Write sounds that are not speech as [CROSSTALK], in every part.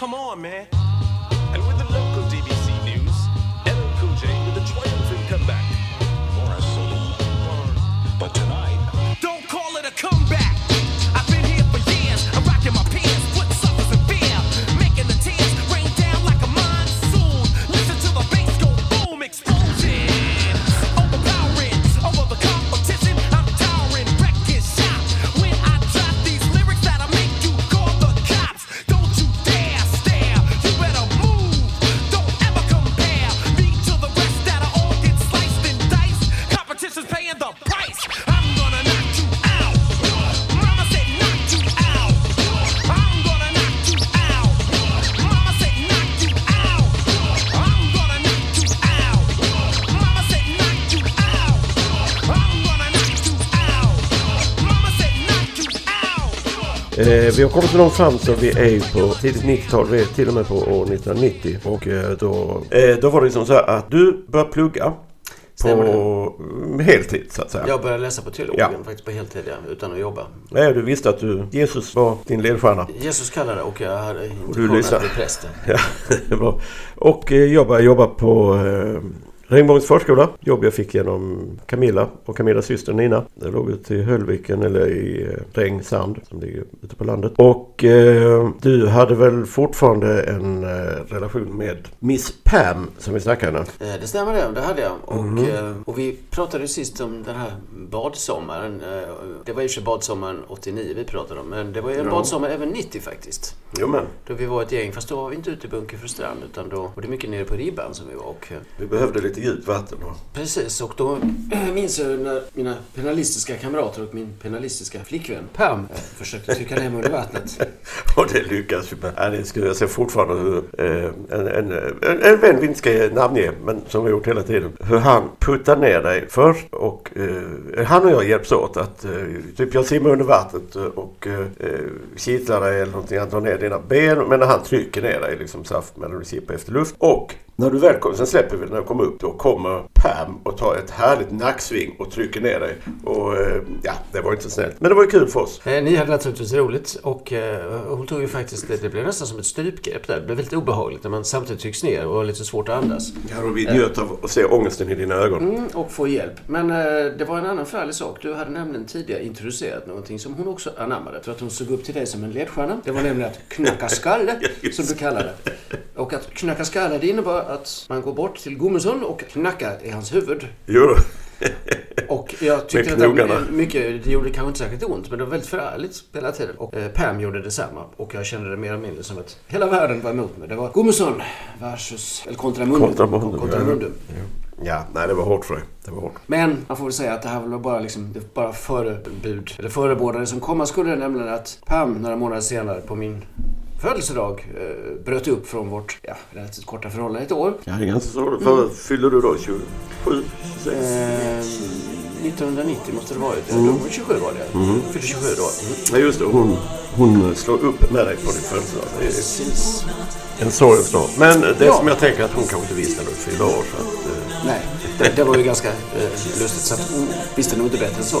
come on, man. Vi har kommit så långt fram så vi är ju på tidigt 90-tal. Vi är till och med på år 1990. Och eh, då, eh, då var det som så här att du började plugga på heltid så att säga. Jag började läsa på teologen Ja. faktiskt på heltid ja, utan att jobba. Nej, du visste att du, Jesus var din ledstjärna. Jesus kallade och jag hade intentionen lyssnar. att bli präst. [LAUGHS] Ja, det bra. Och eh, jag började jobba på eh, Regnbågens förskola. Jobb jag fick genom Camilla och Camillas syster Nina. Det låg ute i Höllviken eller i eh, Regn Sand som ligger ute på landet. Och eh, du hade väl fortfarande en eh, relation med Miss Pam som vi snackade om. Eh, Det stämmer det, det hade jag. Och, eh, och vi pratade sist om den här badsommaren. Det var ju inte badsommaren 89 vi pratade om, men det var ju en Ja. badsommar även 90 faktiskt. Jo men. Då vi var ett gäng, fast då var vi inte ute i Bunkeflostrand utan då var det mycket nere på ribban som vi var. Och, Vi behövde lite djupt vatten. Precis, och då [CLEARS THROAT] minns jag när mina penalistiska kamrater och min penalistiska flickvän Pam eh, försökte trycka ner mig under vattnet. [LAUGHS] Och det lyckas vi med. Ja, det skulle jag säga fortfarande hur eh, en, en, en, en vän vi inte ska namnge, men som vi har gjort hela tiden. Hur han puttar ner dig först och eh, han och jag hjälps åt att eh, typ jag simmar under vattnet och eh, kittlar dig eller någonting. Han drar ner dina ben men när han trycker ner dig liksom saft medan du sippar efter luft. Och när du väl kommer, sen släpper vi när du kommer upp, då kommer Pam och tar ett härligt nacksving och trycker ner dig. Och eh, ja, det var inte så snällt. Men det var ju kul för oss. Eh, Ni hade naturligtvis roligt och eh, hon tog ju faktiskt, det, det blev nästan som ett strypgrepp där. Det blev väldigt obehagligt när man samtidigt trycks ner och har lite svårt att andas. Ja, och vi njöt av att se ångesten i dina ögon. Mm, och få hjälp. Men det var en annan förärlig sak. Du hade nämligen tidigare introducerat någonting som hon också anammade. För att hon såg upp till dig som en ledstjärna. Det var nämligen att knacka skalle, [LAUGHS] som du kallade det. Och att knacka skalle, det innebar att man går bort till Gommesson och knackar i hans huvud. Jo. Och jag tyckte att det, mycket, det gjorde kanske inte särskilt ont, men det var väldigt förargligt hela tiden. Och eh, Pam gjorde detsamma. Och jag kände det mer eller mindre som att hela världen var emot mig. Det var Gommesson versus, eller kontra Mundum. Kontra Mundum, Kontra ja. Mundum. Ja, nej det var hårt för dig. Det var hårt. Men man får väl säga att det här var bara, liksom, det bara förebud, eller förebådade som komma skulle. Nämligen att Pam några månader senare på min födelsedag eh, bröt upp från vårt ja, relativt korta förhållande ett år. Ja, det är ganska så. Vad fyller du då? 27? 26? Eh, 1990 måste det ha varit. Mm. 27 var det. Mm. Fyllde 27 då. Mm. Ja, just det. Hon, hon slår upp med dig på din födelsedag. Det är en sorgens dag. Men det Ja. som jag tänker att hon kanske inte visste när du fyllde år. Så att, eh, Nej, det, det var ju ganska eh, lustigt. Så att hon visste nog inte bättre än så.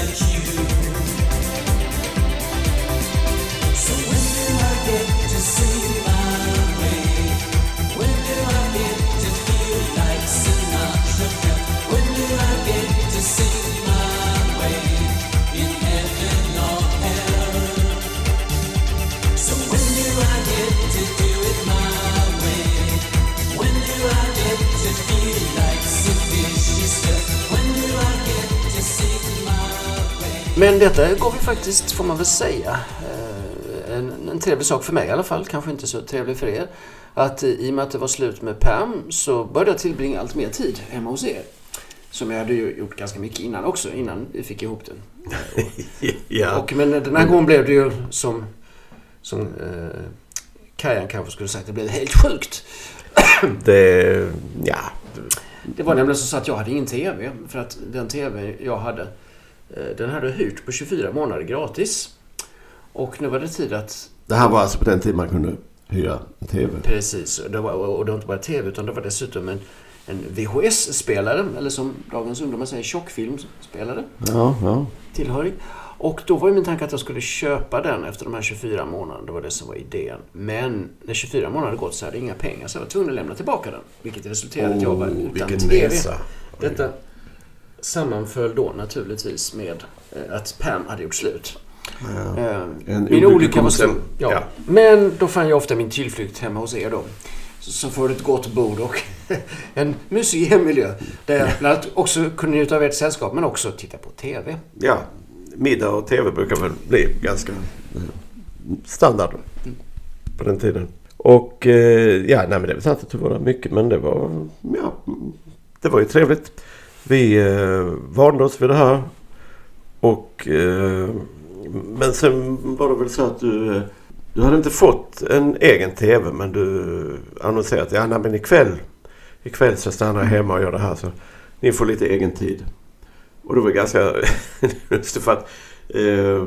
Men detta gav ju faktiskt, får man väl säga, eh, en, en trevlig sak för mig i alla fall. Kanske inte så trevlig för er. Att i och med att det var slut med Pam så började jag tillbringa allt mer tid hemma hos er. Som jag hade ju gjort ganska mycket innan också, innan vi fick ihop den. [LAUGHS] ja. Och, men den här gången blev det ju som, som eh, Kajan kanske skulle sagt, det blev helt sjukt. [COUGHS] Det, ja, Det var nämligen så att jag hade ingen TV. För att den TV jag hade, den hade jag hyrt på 24 månader gratis. Och nu var det tid att Det här var alltså på den tiden man kunde hyra en TV. Precis, och det var, och det var inte bara TV utan det var dessutom en, en VHS-spelare, eller som dagens ungdomar säger tjockfilmspelare, Ja, ja. tillhörig. Och då var ju min tanke att jag skulle köpa den efter de här 24 månaderna. Det var det som var idén. Men när 24 månader gått så hade jag inga pengar så jag var tvungen att lämna tillbaka den. Vilket resulterade i att jag var Oh, utan TV. nesa. Detta sammanföll då naturligtvis med eh, att Pam hade gjort slut. Eh, En min olycka var stor. Ja. Ja. Men då fann jag ofta min tillflykt hemma hos er då. Får du ett gott bord och [LAUGHS] en mysig hemmiljö. Där jag bland annat också kunde njuta av ert sällskap men också titta på TV. ja. Middag och TV brukar väl bli ganska standard på den tiden. Och eh, ja, nej men det är väl sant att det var mycket men det var, ja, det var ju trevligt. Vi eh, vande oss vid det här. Och eh, men sen var det väl så att du, eh, du hade inte fått en egen TV men du annonserade att ja, nej, men ikväll, ikväll så stannar jag hemma och gör det här så ni får lite egen tid. Och det var ganska [LAUGHS] lustigt för att eh,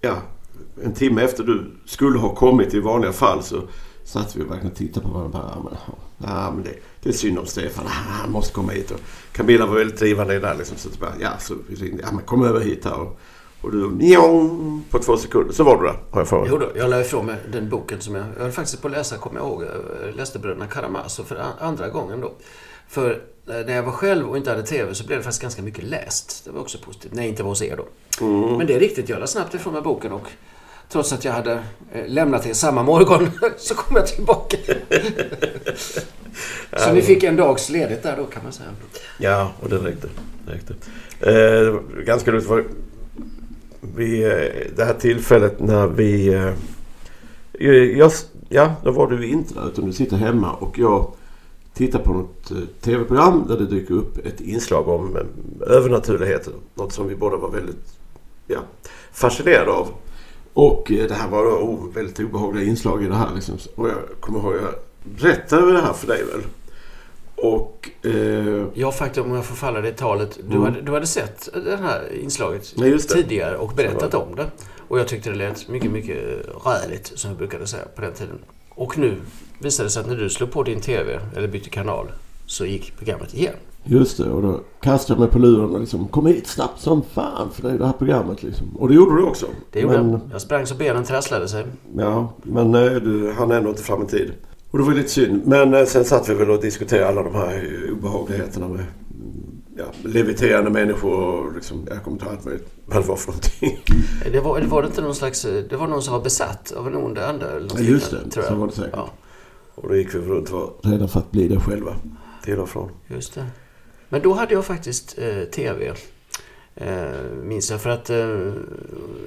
ja, en timme efter du skulle ha kommit i vanliga fall så satt vi och verkligen tittade på varandra. ja, men, ja, men det, det är synd om Stefan. Han måste komma hit. Och Camilla var väldigt drivande där. Liksom, så bara, ja, så vi ringde. Ja, men kom över hit här. Och, och du, njong, på två sekunder så var du där. Har jag för. Jo då, jag la ifrån mig den boken som jag... Jag höll faktiskt på att läsa, kommer jag ihåg. Jag läste Bröderna Karamazov för an- andra gången då. För eh, när jag var själv och inte hade TV så blev det faktiskt ganska mycket läst. Det var också positivt. När jag inte var hos er då. Men det är riktigt, jag la snabbt ifrån mig boken och trots att jag hade eh, lämnat er samma morgon [LAUGHS] så kom jag tillbaka. [LAUGHS] så ni fick en dags ledigt där då kan man säga. Ja, och det räckte. Det räckte. Eh, ganska roligt. För vi, eh, det här tillfället när vi... Eh, jag, ja, då var du inte där utan du sitter hemma och jag tittar på något eh, tv-program där det dyker upp ett inslag om eh, övernaturligheter. Något som vi båda var väldigt ja, fascinerade av. Och eh, det här var oh, väldigt obehagliga inslag i det här. Liksom. Och jag kommer ihåg, jag berättade det här för dig väl? Och... Eh, Jag faktiskt, om jag får falla det talet. Du, Mm. hade, du hade sett det här inslaget Ja, tidigare och berättat om det. Och jag tyckte det lät mycket, mycket räligt, som vi brukade säga på den tiden. Och nu visade det sig att när du slog på din TV, eller bytte kanal, så gick programmet igen. Just det, och då kastade jag mig på luren och liksom kom hit snabbt som fan för det är det här programmet liksom. Och det gjorde du också. Det gjorde men, jag. Jag sprang så benen trasslade sig. Ja, men eh, du hann ändå inte fram i tid. Och det var lite synd. Men eh, sen satt vi väl och diskuterade alla de här eh, obehagligheterna med ja, leviterande människor och liksom, jag kommer inte ihåg. Vad det var för någonting. Det var, det var inte någon slags... Det var någon som var besatt av en ond ande eller något Ja, just det. tror jag. Så var det säkert. Ja, Och då gick vi runt och var rädda för att bli det själva. Till och från. just det. Men då hade jag faktiskt eh, TV. Eh, minns jag för att... Eh,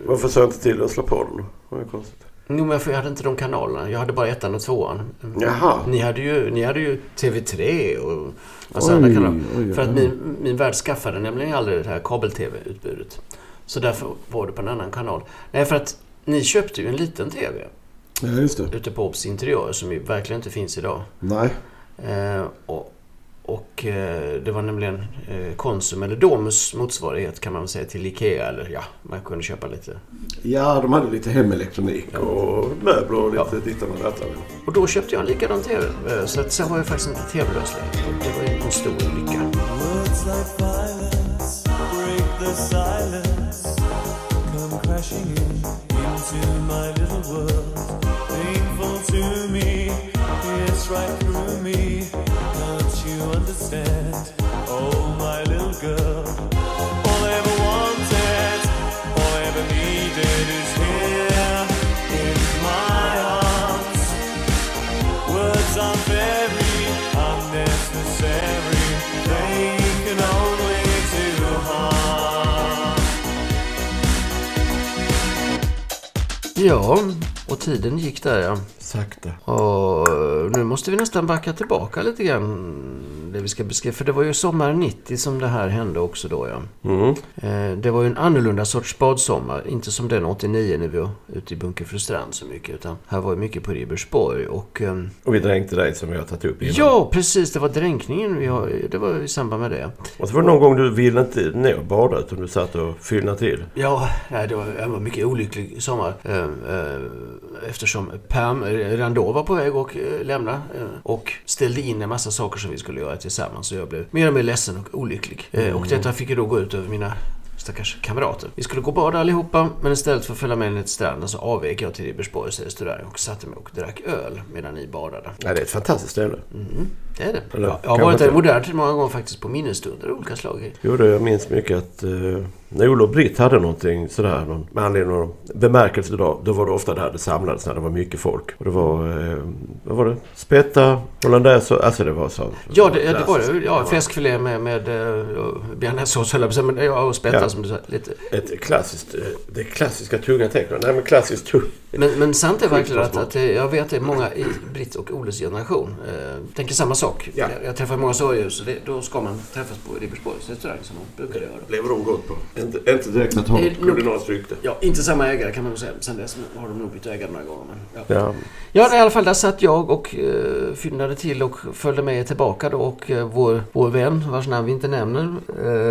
Varför sa jag inte till att slå på den? Ju konstigt. Jo, men jag hade inte de kanalerna. Jag hade bara ettan och tvåan. Jaha. Ni hade ju, ni hade ju TV3 och massa Oj, andra kanaler. oj, För att min, min värld skaffade nämligen aldrig det här kabel-TV-utbudet. Så därför var det på en annan kanal. Nej, för att ni köpte ju en liten TV Ja, just det. ute på Obs Interiör som ju verkligen inte finns idag. Nej. Eh, och och eh, det var nämligen eh, Konsum, eller Domus motsvarighet kan man väl säga till Ikea. Eller ja, man kunde köpa lite. Ja, de hade lite hemelektronik och möbler och lite Ja. dittan och dattan. Och då köpte jag en likadan TV. Eh, så att sen var jag faktiskt inte TV-lös längre. Och Det var en stor lycka. World. Painful to me, it's right through me. Understand? Oh, my little girl. All I ever wanted, all I ever needed is here in my arms. Words are very unnecessary. They can only do harm. Ja, och tiden gick där ja. Sakta. Och nu måste vi nästan backa tillbaka lite grann. Det vi ska beskriva. För det var ju sommaren 90 som det här hände också då ja. Mm. Eh, det var ju en annorlunda sorts badsommar. Inte som den 89 när vi var ute i Bunkeflostrand så mycket. Utan här var ju mycket på Ribersborg. Och, ehm, Och vi dränkte dig som vi har tagit upp innan. ja, precis. Det var dränkningen. Vi har, det var i samband med det. Och så var det någon gång du ville inte ner och bada utan du satt och fyllnade till. Ja, det var en mycket olycklig sommar. Eh, eh, eftersom Pam redan då var på väg att eh, lämna. Och ställde in en massa saker som vi skulle göra tillsammans. Så jag blev mer och mer ledsen och olycklig. Eh, och detta fick ju då gå ut över mina stackars kamrater. Vi skulle gå och bada allihopa, men istället för att följa med ner till stranden så avvek jag till Ribersborgs restaurang och satte mig och drack öl medan ni badade. Ja, det är ett fantastiskt ställe. Det är det. Eller, Ja, jag har varit där i inte. modern tid många gånger faktiskt på minnesstunder av olika slag. Jo, det jag minns mycket att eh, när och Britt hade någonting sådär någon, med anledning av bemärkelsedag. Då var det ofta där det samlades när det var mycket folk. Och det var, eh, vad var det? Spetta, hollandaise alltså det var så. Ja, det, ja, det var det. Ja, fläskfilé med, med uh, bearnaisesås höll jag på att säga, ja, och spätta Ja. som du sa. Lite. Ett klassiskt, eh, det klassiska tunga tecknet. Nej men klassiskt tung. Men, men sant är verkligen att, att det, jag vet att många i Britt och Oles generation eh, tänker samma sak. Ja. Jag, jag träffar många sorgljus och det, då ska man träffas på Ribersborgs restaurang som man brukar göra. Lever de gott på. Inte, inte direkt att ha Det är nog- kulinariskt rykte. Ja, inte samma ägare kan man nog säga. Sen dess har de nog bytt ägare några gånger. Men, ja. Ja. Ja, i alla fall där satt jag och uh, fyndade till och följde med tillbaka då och eh, vår, vår vän, vars namn vi inte nämner,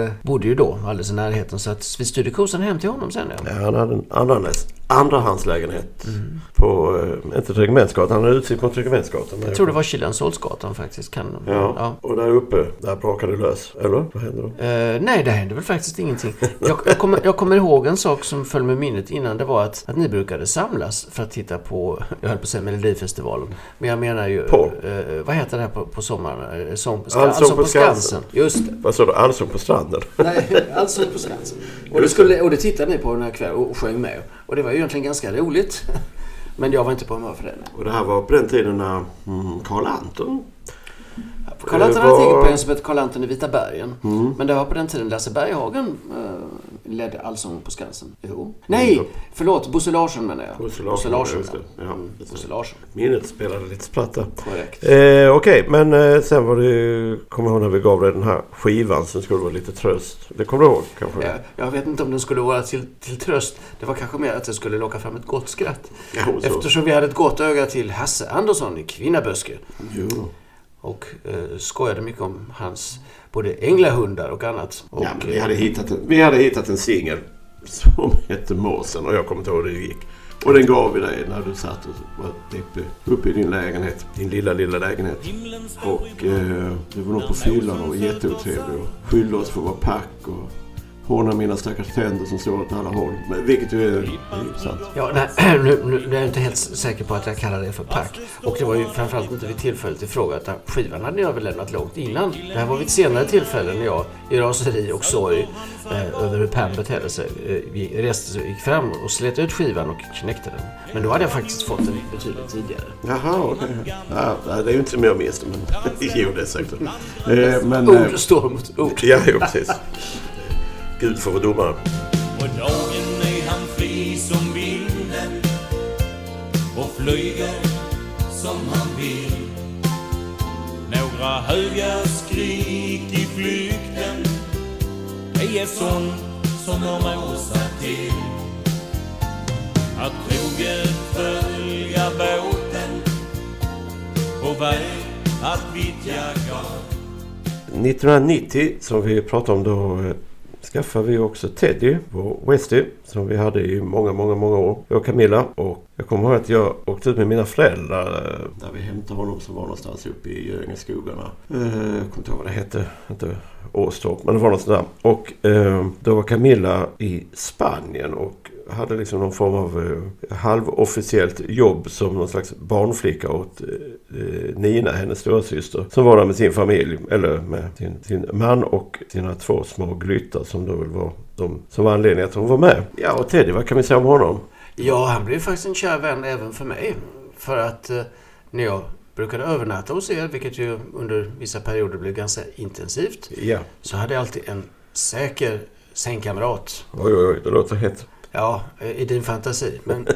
eh, bodde ju då alldeles i närheten. Så att vi styrde kursen hem till honom sen. Ja. Ja, han hade en annan, andrahandslägenhet på, eh, inte Regementsgatan, han hade utsikt mot Regementsgatan. Jag tror det var Kilensolsgatan faktiskt. Kan, Ja. och där uppe, där brakade det lös. Eller? Vad hände då? Eh, nej, det hände väl faktiskt ingenting. Jag, jag, kommer, jag kommer ihåg en sak som föll med minnet innan. Det var att, att ni brukade samlas för att titta på, [LAUGHS] jag höll på att säga Melodifestivalen. Men jag menar ju, Porr. eh, vad heter det här på, på sommaren? Eh, Sång, Allsång på Skansen. Just det. Vad sa du? Allsång på stranden? Nej, Allsång på Skansen. Och det, skulle, och det tittade ni på den här kvällen och sjöng med. Och det var egentligen ganska roligt. [LAUGHS] Men jag var inte på humör för det. Och det här var på den tiden när mm, Karl Anton Karl Anton Det hade ett eget program som hette Karl Anton i Vita bergen. Men det var på den tiden Lasse Berghagen eh, ledde Allsång på Skansen. Jo. Nej, förlåt. Bosse Larsson menar jag. Bosse Larsson, just det. Ja, Mm, just det. Bosse Larsson. Minnet spelade lite spratt där. Korrekt. Eh, Okej, men eh, sen var det... Kommer jag ihåg när vi gav dig den här skivan som skulle vara lite tröst. Det kommer du ihåg kanske? Jag, jag vet inte om den skulle vara till, till tröst. Det var kanske mer att det skulle locka fram ett gott skratt. Ja, så. Eftersom vi hade ett gott öga till Hasse Andersson i Kvinnaböske. Jo. Och eh, skojade mycket om hans både änglahundar och annat. Och, Ja, vi eh, hade hittat en, vi hade hittat en singel som [LAUGHS] hette Måsen och jag kommer inte ihåg hur det gick. Och den gav vi dig när du satt och var deppig uppe i din lägenhet. Din lilla, lilla lägenhet. Och eh, du var nog på fyllan och jätteotrevlig och skyllde oss för att vara pack och håna mina stackars tänder som står åt alla håll. Men, vilket ju är, sant. Ja, nej, [CLEARS THROAT] nu, nu är jag inte helt säker på att jag kallar det för pack. Och det var ju framförallt inte vid tillfället i fråga utan skivan hade jag väl lämnat långt innan. Det här var vid ett senare tillfälle när jag i raseri och sorg eh, över hur Pam betedde sig eh, reste gick fram och slet ut skivan och knäckte den. Men då hade jag faktiskt fått den betydligt tidigare. Jaha, okej. Ja, nej, det är ju inte som jag minns det, men [LAUGHS] jo, det är säkert. Eh, men, eh, Ord står mot ord. ja, jo, precis. [LAUGHS] Gud får vara domare. Och dagen är han fri som vinden och flyger som han vill. Några höga skrik i flykten är sånt som de åsar till. Att troget följa båten på väg att vittja gap. 1990 som vi pratade om då eh, skaffade vi också Teddy, vår Westie, som vi hade i många, många, många år. Jag och Camilla. Och jag kommer ihåg att jag åkte ut med mina föräldrar eh, där vi hämtade honom som var någonstans uppe i Göingeskogarna. Eh, Jag kommer inte ihåg vad det hette. Inte Åstorp, men det var något sånt där. Och eh, då var Camilla i Spanien och hade liksom någon form av eh, halvofficiellt jobb som någon slags barnflicka åt eh, Nina, hennes storasyster. Som var där med sin familj, eller med sin, sin man och sina två små glyttar som då väl var de som var anledningen att hon var med. Ja, och Teddy, vad kan vi säga om honom? Ja, han blev faktiskt en kär vän även för mig. För att eh, när jag brukade övernatta hos er, vilket ju under vissa perioder blev ganska intensivt, Ja, så hade jag alltid en säker sängkamrat. oj, oj, oj, det låter hett. Ja, i din fantasi. Men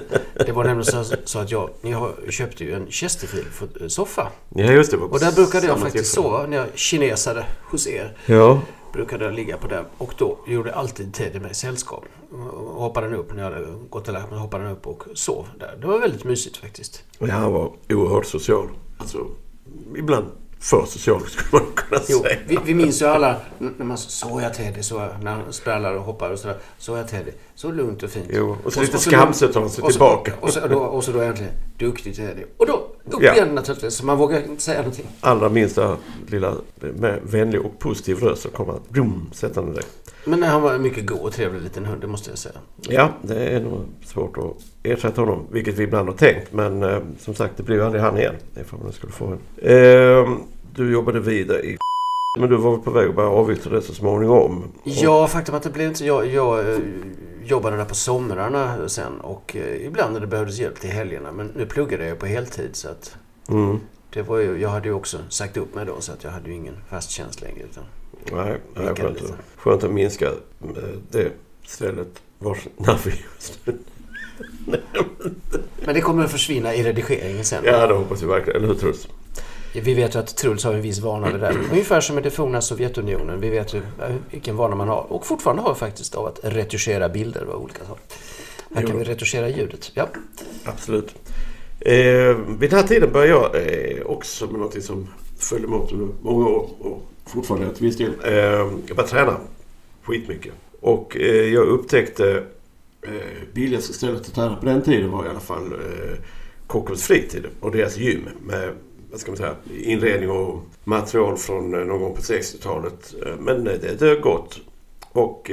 det var nämligen så, så att jag, ni har, köpte ju en Chesterfield-soffa. Ja, just det. Och där brukade jag faktiskt tillfälle. sova när jag kinesade hos er. Ja. Brukade jag ligga på den. Och då gjorde alltid Teddy mig sällskap. Och hoppade den upp när jag hade gått och lagt mig. Hoppade den upp och sov där. Det var väldigt mysigt faktiskt. Och han var oerhört social. Alltså, ibland för social skulle man kunna Jo, säga. vi, vi minns ju alla när man såg jag Teddy, så när han sprallar och hoppar och sådär. Såg jag Teddy. Så lugnt och fint. Jo, och så lite skamset tar han sig och så- tillbaka. Och så, då, och så då äntligen, duktig Teddy. Och då upp Ja. igen naturligtvis. Så man vågar inte säga någonting. Allra minsta lilla med vänlig och positiv röst så kommer han brum, sättande dig. Men han var en mycket god och trevlig liten hund, det måste jag säga. Ja, det är nog svårt att ersätta honom, vilket vi ibland har tänkt. Men eh, som sagt, det blir ju aldrig han igen. Ifall man skulle få en. Eh, du jobbade vidare i [LAUGHS] men du var väl på väg att börja avyttra det så småningom? Och- Ja, faktum att det blev inte... Jag, jag eh, jobbade där på somrarna sen och eh, ibland när det behövdes hjälp till helgerna. Men nu pluggade jag på heltid så att... Mm. Det var ju, jag hade ju också sagt upp mig då så att jag hade ju ingen fast tjänst längre. Utan, Nej, nej skönt, lite. att, skönt att minska eh, det stället vars [LAUGHS] namn vi just nu... men det kommer att försvinna i redigeringen sen. Ja, det hoppas vi verkligen. Eller hur Truls? Vi vet ju att Truls har en viss vana vid det där. Ungefär som med det forna Sovjetunionen. Vi vet ju eh, vilken vana man har. Och fortfarande har faktiskt av att retuschera bilder av olika saker. Här kan vi retuschera ljudet. Ja. Absolut. Eh, vid den här tiden började jag eh, också med något som följde mig upp under många år och fortfarande till viss del. Eh, jag började träna skitmycket. Och eh, jag upptäckte eh, billigaste stället att träna på den tiden var i alla fall eh, Kockums fritid och deras gym med vad ska man säga, inredning och material från eh, någon gång på 60-talet. Eh, Men eh, det dög gott. Och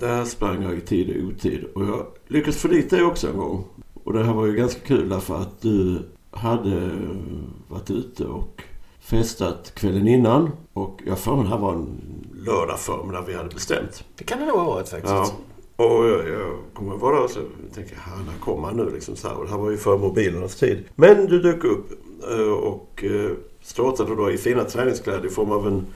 där sprang jag i tid och otid. Och jag lyckades få dit dig också en gång. Och det här var ju ganska kul därför att du hade varit ute och festat kvällen innan. Och jag får mig det här var en lördag förmiddag vi hade bestämt. Det kan det nog ha varit faktiskt. Ja. Och jag, jag kommer vara där och så tänker jag, när kommer han nu liksom så här. Och det här var ju för mobilernas tid. Men du dök upp Eh, och eh, startade då i fina träningskläder i form av en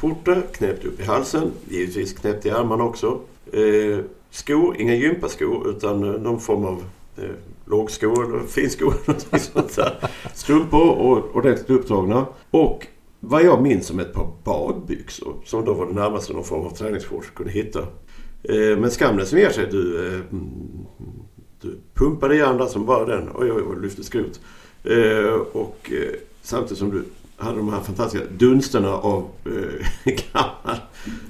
skjorta knäppt upp i halsen. Givetvis knäppt i armarna också. Eh, skor, inga gympaskor utan eh, någon form av eh, lågskor eller finskor. [LAUGHS] sånt där. Strumpor och ordentligt upptagna. Och vad jag minns som ett par badbyxor som då var det närmaste någon form av träningsshorts kunde hitta. Eh, men skammen som ger sig, du, eh, mm, du pumpade i andra som bara den. Oj, oj, lyfte skrot. Eh, och eh, samtidigt som du hade de här fantastiska dunsterna av eh, [LAUGHS] gammal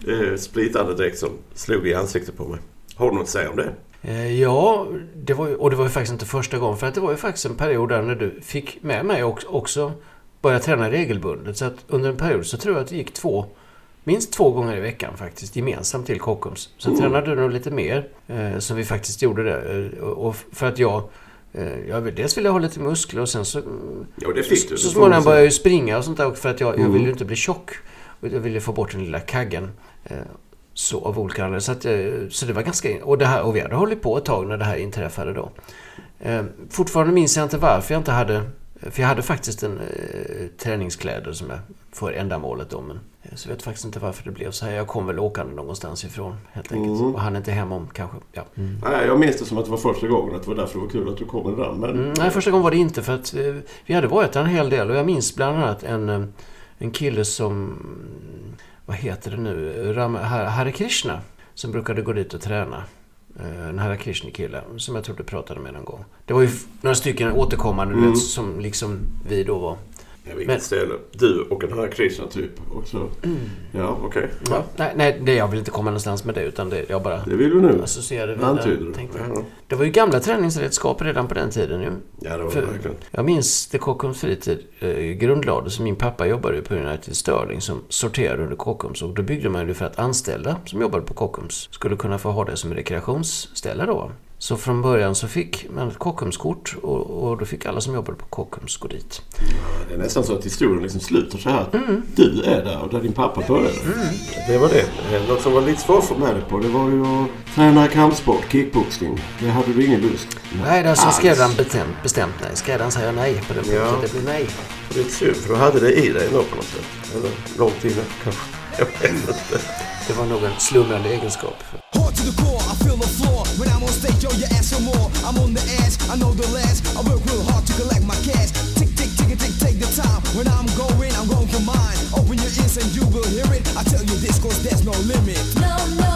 eh, spritandedräkt som slog i ansiktet på mig. Har du något att säga om det? Ja, det var ju, och det var ju faktiskt inte första gången. För att det var ju faktiskt en period där när du fick med mig också, också börja träna regelbundet. Så att under en period så tror jag att det gick två, minst två gånger i veckan faktiskt, gemensamt till Kockums. Sen tränade du nog lite mer, eh, så vi faktiskt gjorde det. Och och för att jag, jag vill- dels ville jag ha lite muskler och sen så... Ja, det fick du. Så småningom började jag ju springa och sånt där för att jag, jag Mm. ville ju inte bli tjock. Och Jag ville få bort den lilla kaggen. Eh, Så av olika anledningar. Så, att, eh, så det var ganska... Och, det här, och vi hade hållit på ett tag när det här inträffade då. Eh, Fortfarande minns jag inte varför jag inte hade... För jag hade faktiskt en eh, träningskläder som jag för ändamålet då. Men, eh, så jag vet faktiskt inte varför det blev så här. Jag kom väl åkande någonstans ifrån helt enkelt. Mm. Och han inte hem om kanske. Ja. Nej, jag minns det som att det var första gången. Att det var därför det var kul att du kom med där. Men Mm, nej, första gången var det inte för att eh, vi hade varit där en hel del och jag minns bland annat en, eh, en kille som, vad heter det nu, Ram, Har- Hare Krishna, som brukade gå dit och träna. Eh, En Hare Krishna-kille som jag tror du pratade med någon gång. Det var ju några stycken återkommande du vet, som liksom vi då var. Ja, vilket Men- ställe. Du och den här Krishna typ också. Ja, okej. Ja, nej, nej, det, jag vill inte komma någonstans med det utan det, jag bara Det vill du nu. associerade Det antyder vidare. du. Tänkte. Ja. Det var ju gamla träningsredskap redan på den tiden ju. Ja, det var det För- verkligen. Jag minns det Kockums Fritid eh, grundlades. Min pappa jobbade ju på United Sterling som sorterade under Kockums. Och då byggde man ju för att anställda som jobbade på Kockums skulle kunna få ha det som rekreationsställe då. Så från början så fick man ett Kockumskort och, och då fick alla som jobbade på Kockums gå dit. Det är nästan så att historien liksom slutar så här. Mm. Du är där och där din pappa började. Det var det. Något som var lite svårt för med dig på det var ju att träna kampsport, kickboxning. Det hade du ingen lust Nej, där skrev han bestämt, bestämt nej. Skrev han säga nej på det punkten. Ja. Det blir nej. Det är synd för du hade det i dig ändå på något sätt. Eller långt inne kanske. Jag vet inte. Det var nog en slumrande egenskap. To the core. I feel the floor when I'm on stage. Yo, you ask for more. I'm on the edge. I know the last. I work real hard to collect my cash. Tick, tick, tick, tick, take the time. When I'm going, I'm going for mine. Open your ears and you will hear it. I tell you this, cause there's no limit. No, no,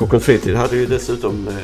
Kockums Fritid hade ju dessutom eh,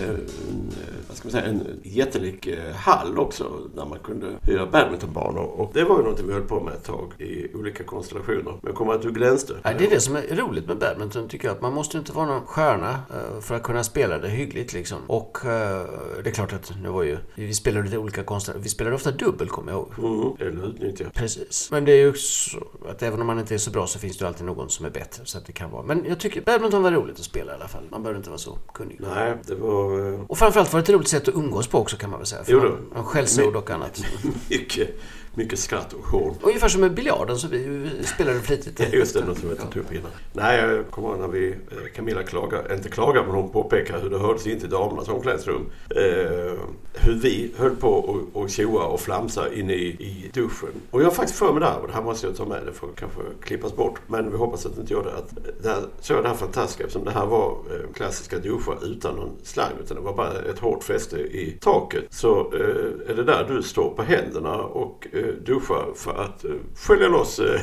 ska säga, en jättelik eh, hall också där man kunde hyra badmintonbanor. Och det var ju någonting vi höll på med ett tag i olika konstellationer. Men jag kommer att du glänste. Nej, det är det som är roligt med badminton tycker jag. Att man måste inte vara någon stjärna eh, för att kunna spela det hyggligt liksom. Och eh, det är klart att nu var ju... Vi spelade lite olika konstellationer. Vi spelade ofta dubbel kommer jag ihåg. Mm, eller utnyttja. Precis. Men det är ju så att även om man inte är så bra så finns det ju alltid någon som är bättre. Så att det kan vara. Men jag tycker badminton var roligt att spela i alla fall. Man behöver inte vara så kunnig. Nej, det var Och framförallt var det ett roligt sätt att umgås på också kan man väl säga. För Jo då. skällsord och annat. [LAUGHS] mycket, mycket skratt och hån. Ungefär som med biljarden så vi spelade flitigt. Ja, just det, något som jag tog upp innan. Nej, jag kommer ihåg när vi, eh, Camilla klagar, inte klagar men hon påpekar hur det hördes in till damernas omklädningsrum. Eh, hur vi höll på och, och tjoa och flamsa inne i, i duschen. Och jag har faktiskt för mig där, och det här måste jag ta med, det får kanske klippas bort. Men vi hoppas att det inte gör det. Att det här, så är det här fantastiska eftersom det här var eh, klassiska duschar utan någon slang. Utan det var bara ett hårt fäste i taket. Så eh, är det där du står på händerna och eh, duschar för att eh, skölja loss eh,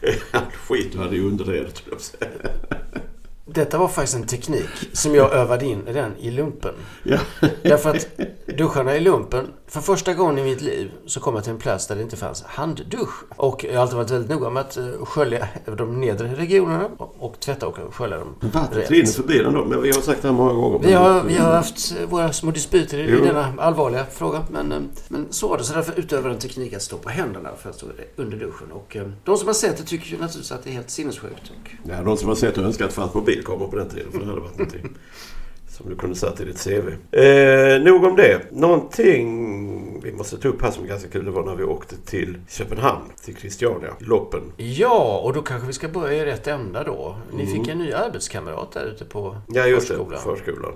[LAUGHS] all skit du hade i underredet. Detta var faktiskt en teknik som jag övade in den i lumpen. Ja. Därför att duscharna i lumpen, för första gången i mitt liv så kom jag till en plats där det inte fanns handdusch. Och jag har alltid varit väldigt noga med att eh, skölja [LAUGHS] de nedre regionerna och, tvätta och skölja dem Vattnet rinner förbi den då. Men vi har sagt det här många gånger. Vi har, vi har haft våra små dispyter i Jo. denna allvarliga fråga. Men, eh, men så var det. Så därför utövade en teknik att stå på händerna för att stå under duschen. Och eh, de som har sett det tycker ju naturligtvis att det är helt sinnessjukt. Ja, de som har sett och önskat att det fanns mobilkameror på den tiden. För det hade varit någonting som du kunde sätta i ditt CV. Eh, nog om det. Någonting vi måste ta upp här som är ganska kul. Det var när vi åkte till Köpenhamn. Till Christiania. Loppen. Ja, och då kanske vi ska börja i rätt ända då. Ni fick en ny arbetskamrat där ute på Mm. Ja, just det. förskolan. Förskolan.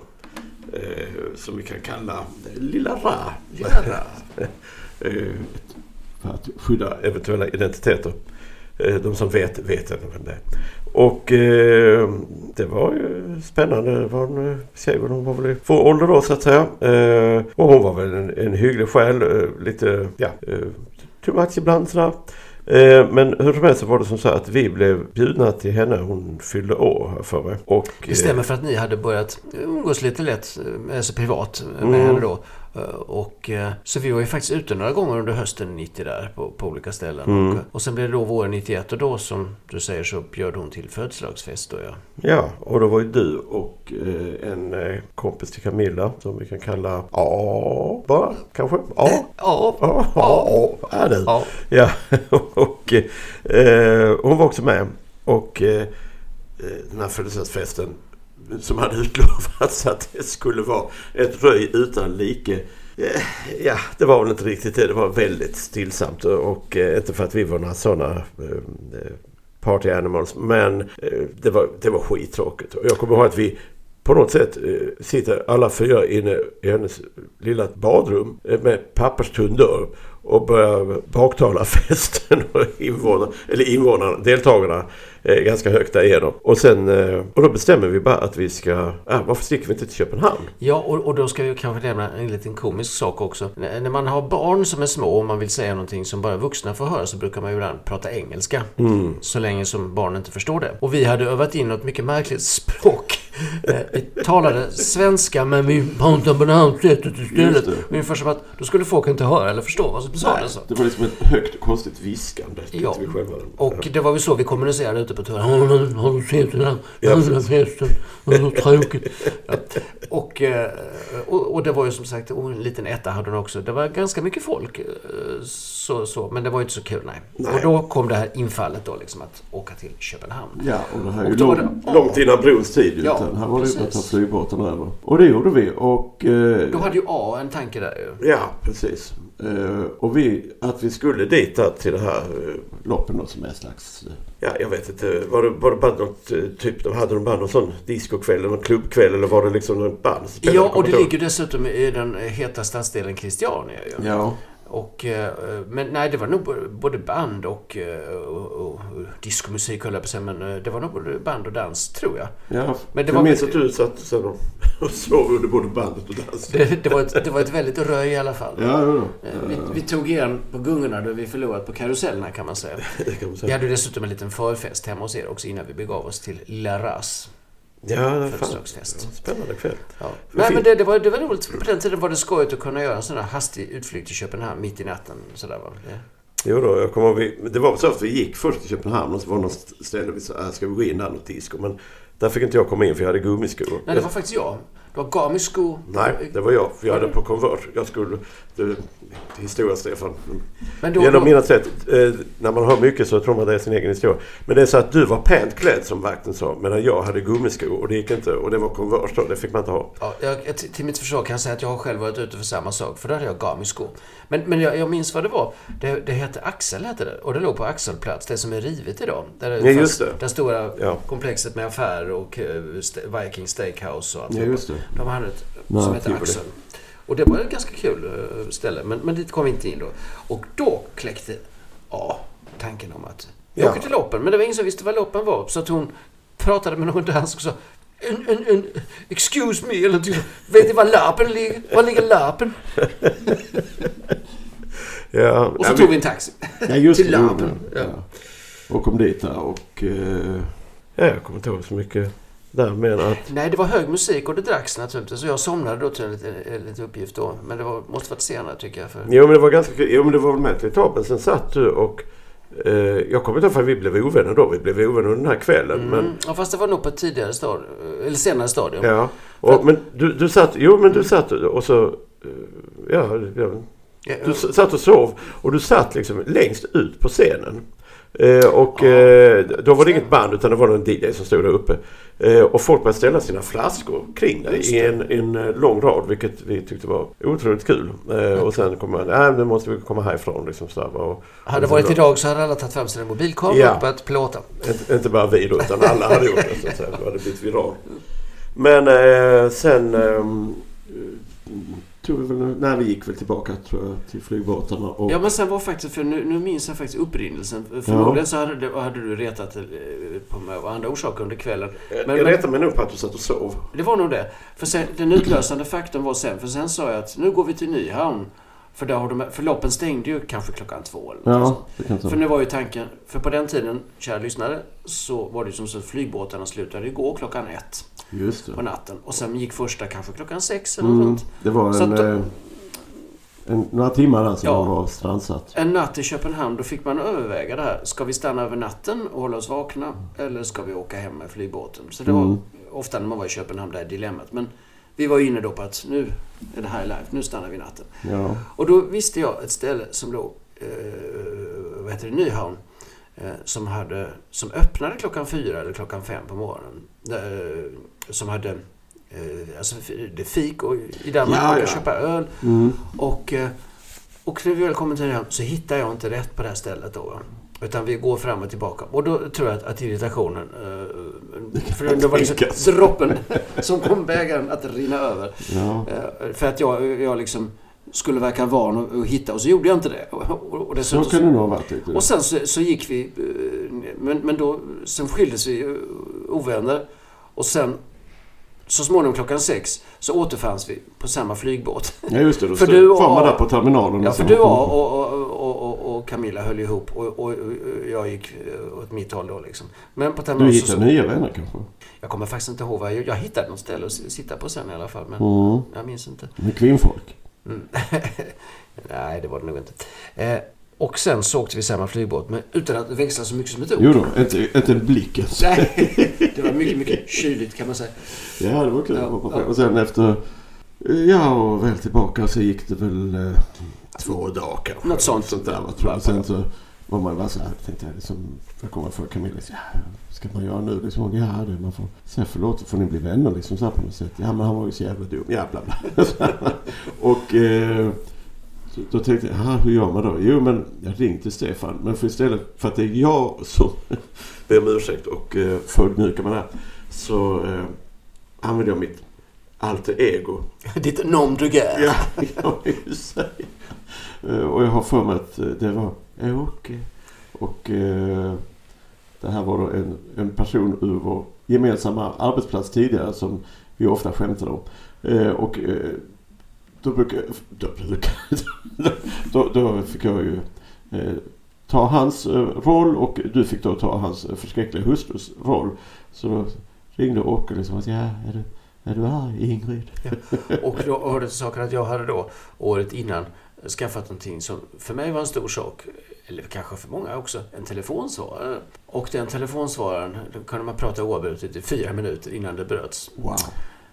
Eh, som vi kan kalla Lilla Ra. Lilla Ra. [LAUGHS] eh, för att skydda eventuella identiteter. Eh, de som vet, vet ändå vem det är. Och eh, det var ju spännande. Det var en eh, tjej, men hon var väl i vår ålder då så att säga. Eh, och hon var väl en, en hygglig själ. Eh, lite, ja, eh, too much ibland sådär. Eh, Men hur som helst så var det som så att vi blev bjudna till henne. Hon fyllde år här för mig. Och, Det stämmer för att ni hade börjat umgås lite lätt, eh, alltså privat, med Mm. henne då. Eh, Och, eh, så vi var ju faktiskt ute några gånger under hösten 90 där på, på olika ställen. Mm. Och, och sen blev det då våren 91 och då som du säger så bjöd hon till födelsedagsfest då ja. Ja, och då var ju du och eh, en eh, kompis till Camilla som vi kan kalla A bara kanske? A? Ja, ja, ja, du. Ja. Ja, [LAUGHS] och eh, hon var också med. Och eh, den här födelsedagsfesten som hade utlovats [LAUGHS] att det skulle vara ett röj utan like. Eh, ja, det var väl inte riktigt det. Det var väldigt stillsamt och eh, inte för att vi var några sådana eh, party animals. Men det, var, det var skittråkigt. Och jag kommer ihåg att vi på något sätt eh, sitter alla fyra inne i hennes lilla badrum eh, med papperstunn dörr och börjar baktala [LAUGHS] festen och invånarna, eller invånarna, deltagarna eh, ganska högt där igenom. Och sen, och då bestämmer vi bara att vi ska, ah, varför sticker vi inte till Köpenhamn? Ja, och, och då ska vi kanske nämna en liten komisk sak också. N- När man har barn som är små och man vill säga någonting som bara vuxna får höra så brukar man ju ibland prata engelska. Så länge som barnen inte förstår det. Och vi hade övat in något mycket märkligt språk. Eh, Vi talade svenska men vi pratade på det här sättet istället. Ungefär som att då skulle folk inte höra eller förstå vad som sades. det var liksom ett högt konstigt viskande. Ja, vi själva. och det var väl så vi kommunicerade ute på turen. Har du, har du sett den här jävla festen? Det var så tråkigt. Ja. Och, eh, och, och det var ju som sagt, och en liten etta hade hon också. Det var ganska mycket folk. eh, Så, så, men det var ju inte så kul, nej. Nej. Och då kom det här infallet då liksom att åka till Köpenhamn. Ja, och det här är ju långt, det- långt innan brons tid. Ja, utan här var det ju att ta flygbåten över. Och det gjorde vi. Och, eh, Då hade ju A en tanke där ju. Ja, precis. Eh, och vi, att vi skulle dit där till det här uh, loppen då, som är en slags... eh, ja, jag vet inte. Var det, var det bara något eh, typ... De hade de bara någon sån discokväll eller någon klubbkväll eller var det liksom något band? Ja, och det ligger dessutom i den heta stadsdelen Christiania ju. Ja. Och, eh, men nej, det var nog både band och, eh, och, och, och diskomusik höll jag på att säga, men eh, det var nog både band och dans, tror jag. Ja, Men det jag var minns att du satt sen och, [LAUGHS] och sov under både bandet och dansen. Det, det, var ett, det var ett väldigt röj i alla fall. Ja, då. Eh, Vi, vi tog igen på gungorna då vi förlorat på karusellerna kan man säga. [LAUGHS] Det kan man Vi säga. hade dessutom en liten förfest hemma hos er också innan vi begav oss till Lilla Ras. Ja. Födelsedagsfest. Spännande kväll. Ja. Nej, men det, det, var, det var roligt. På den tiden var det skojigt att kunna göra en sån här hastig utflykt till Köpenhamn mitt i natten. Sådär, va? Det, Jo då, jag kommer vi, det var så att vi gick först till Köpenhamn och så var det något ställe vi sa, "Äh, ska vi gå in där något disco? Men där fick inte jag komma in för jag hade gummiskor. nej, det var faktiskt jag. Du har gamisko. Nej, det var jag. För jag hade på Convert. Jag skulle... Är historia, Stefan. Men då, då, mina sätt. Eh, när man hör mycket så tror man det är sin egen historia. Men det är så att du var pant klädd som vakten sa. Medan jag hade gummiskor och det gick inte. Och det var Converse då. Det fick man inte ha. ja, jag, till mitt försvar kan jag säga att jag har själv varit ute för samma sak. För då hade jag gamisko. Men, men jag, jag minns vad det var. Det, det hette Axel, hette det. Och det låg på Axelplats. Det som är rivet idag. Där det Ja, just det. Det stora Ja. komplexet med affärer och eh, Viking Steakhouse och allt. Ja, just det. De hade ett Nej, som hette Tivoli. Axel. Och det var ett ganska kul eh, ställe. Men, men dit kom vi inte in då. Och då kläckte ja, tanken om att vi Ja. åker till loppen. Men det var ingen som visste vad loppen var. Så att hon pratade med någon dansk och sa en, en, en, excuse me, eller typ, vet ni var lappen ligger? Var ligger lappen? [LAUGHS] Ja, Och så ja, tog vi en taxi. Ja, just till lappen. Ja. Och kom dit där och... Eh, ja, jag kommer inte ihåg så mycket där. Men att... Nej, det var hög musik och det dracks naturligtvis. Så jag somnade då till en liten, en liten uppgift då. Men det var, måste varit senare tycker jag. För... Jo men det var ganska. Jo men det var väl med till toppen. Sen satt du och... Eh, jag kommer inte ihåg för vi blev ovänner då. Vi blev ovänner den här kvällen. Men, Mm. Ja, fast det var nog på ett tidigare stadium. Eller senare stadium. ja. Och, men du, du satt... Jo men du satt och så... eh, Ja, ja, du satt och sov. Och du satt liksom längst ut på scenen. Eh, och eh, då var det inget band utan det var en DJ som stod där uppe. Eh, och folk började ställa sina flaskor kring Just i det. en, en eh, lång rad vilket vi tyckte var otroligt kul. Eh, och sen kom man, nej nu måste vi komma härifrån liksom så här, och, Hade det varit idag så hade alla tagit fram sina mobilkameror Ja. och börjat plåta. Inte, inte bara vi då utan alla hade gjort det så att säga. Det hade blivit viral. [LAUGHS] Men sen tog vi väl, nej vi gick väl tillbaka tror jag till flygbåtarna. Och, Ja, men sen var faktiskt, för nu, nu minns jag faktiskt upprinnelsen. Förmodligen så hade, hade du retat eh, på mig av andra orsaker under kvällen. Men, jag men retar mig nog på att du satt och sov. det var nog det. För sen, den utlösande faktorn var sen, för sen sa jag att nu går vi till Nyhamn. För, där har de, för loppen stängde ju kanske klockan två eller något sånt. det kan För nu var ju tanken, för på den tiden, kära lyssnare, så var det ju som så att flygbåtarna slutade gå klockan ett. På natten. Och sen gick första kanske klockan sex eller något Mm, sånt. det var en, då- eh, en, några timmar där som Ja. var strandsatt. En natt i Köpenhamn, då fick man överväga det här. Ska vi stanna över natten och hålla oss vakna? Eller ska vi åka hem med flygbåten? Så det var Mm. ofta när man var i Köpenhamn, det här dilemmat. Men vi var ju inne då på att nu är det här live, nu stannar vi natten. Ja. Och då visste jag ett ställe som låg, eh, vad heter det, Nyhavn. Eh, som, hade, som öppnade klockan fyra eller klockan fem på morgonen. Som hade eh, alltså, det fik och i Danmark Ja, man kan ja. köpa öl. Mm. Och, eh, och när vi väl kommer till Nyhamn så hittar jag inte rätt på det här stället då. Utan vi går fram och tillbaka. Och då tror jag att, att irritationen... Eh, för det var liksom droppen som kom bägaren att rinna över. Ja. Eh, För att jag, jag liksom skulle verka van att hitta och så gjorde jag inte det. Och, och, och, Så kan det nog ha varit. och sen så, så gick vi, men, men då, sen skildes vi ovänner. Och sen så småningom klockan sex så återfanns vi på samma flygbåt. Ja just det. Då För du och- var där på terminalen. Ja, för så- du och, och, och, och, Camilla höll ihop och, jag gick eh, åt mitt håll då liksom. Men på Du terminalen så, hittade nya vänner kanske? Jag kommer faktiskt inte ihåg vad jag, jag hittade något ställe att sitta på sen i alla fall. Men Mm. jag minns inte. Med kvinnfolk? Mm. [LAUGHS] Nej, det var det nog inte. Eh, och sen så åkte vi samma flygbåt, men utan att växla så mycket som ett ord. Jo då, inte, inte en blick ens. Nej, [LAUGHS] det var mycket, mycket kyligt kan man säga. Ja, det var kul. Ja, ja. Och sen efter... Ja, och väl tillbaka så gick det väl eh, två dagar kanske. Något sånt. Sånt där, va, tror jag. Sen så var man bara så här, tänkte jag liksom, jag kommer för Camilla, ja, ska man göra nu? Liksom, ja, det, man får säga förlåt, får ni bli vänner liksom så här på något sätt. Ja, men han var ju så jävla dum. Ja, bla bla. [LAUGHS] och eh, Så Då tänkte jag, "Aha, hur gör man då? Jo, men jag ringde till Stefan. Men för istället för att det är jag som [LAUGHS] ber om ursäkt och eh, förödmjukar mig där. Så eh, använder jag mitt alter ego. [LAUGHS] Ditt nom du gär. Ja, jag vill säga. Och jag har för mig att eh, det var Åke. Och eh, det här var då en, en person ur vår gemensamma arbetsplats tidigare som vi ofta skämtade om. Eh, och eh, då brukar då, brukar, då, då fick jag ju eh, ta hans eh, roll och du fick då ta hans förskräckliga hustrus roll. Så då ringde Åke liksom att ja, är du, är du arg Ingrid? Och då hörde till saken att jag hade då året innan skaffat någonting som för mig var en stor sak. Eller kanske för många också. En telefonsvarare. Och den telefonsvararen kunde man prata oavbrutet i fyra minuter innan det bröts. Wow.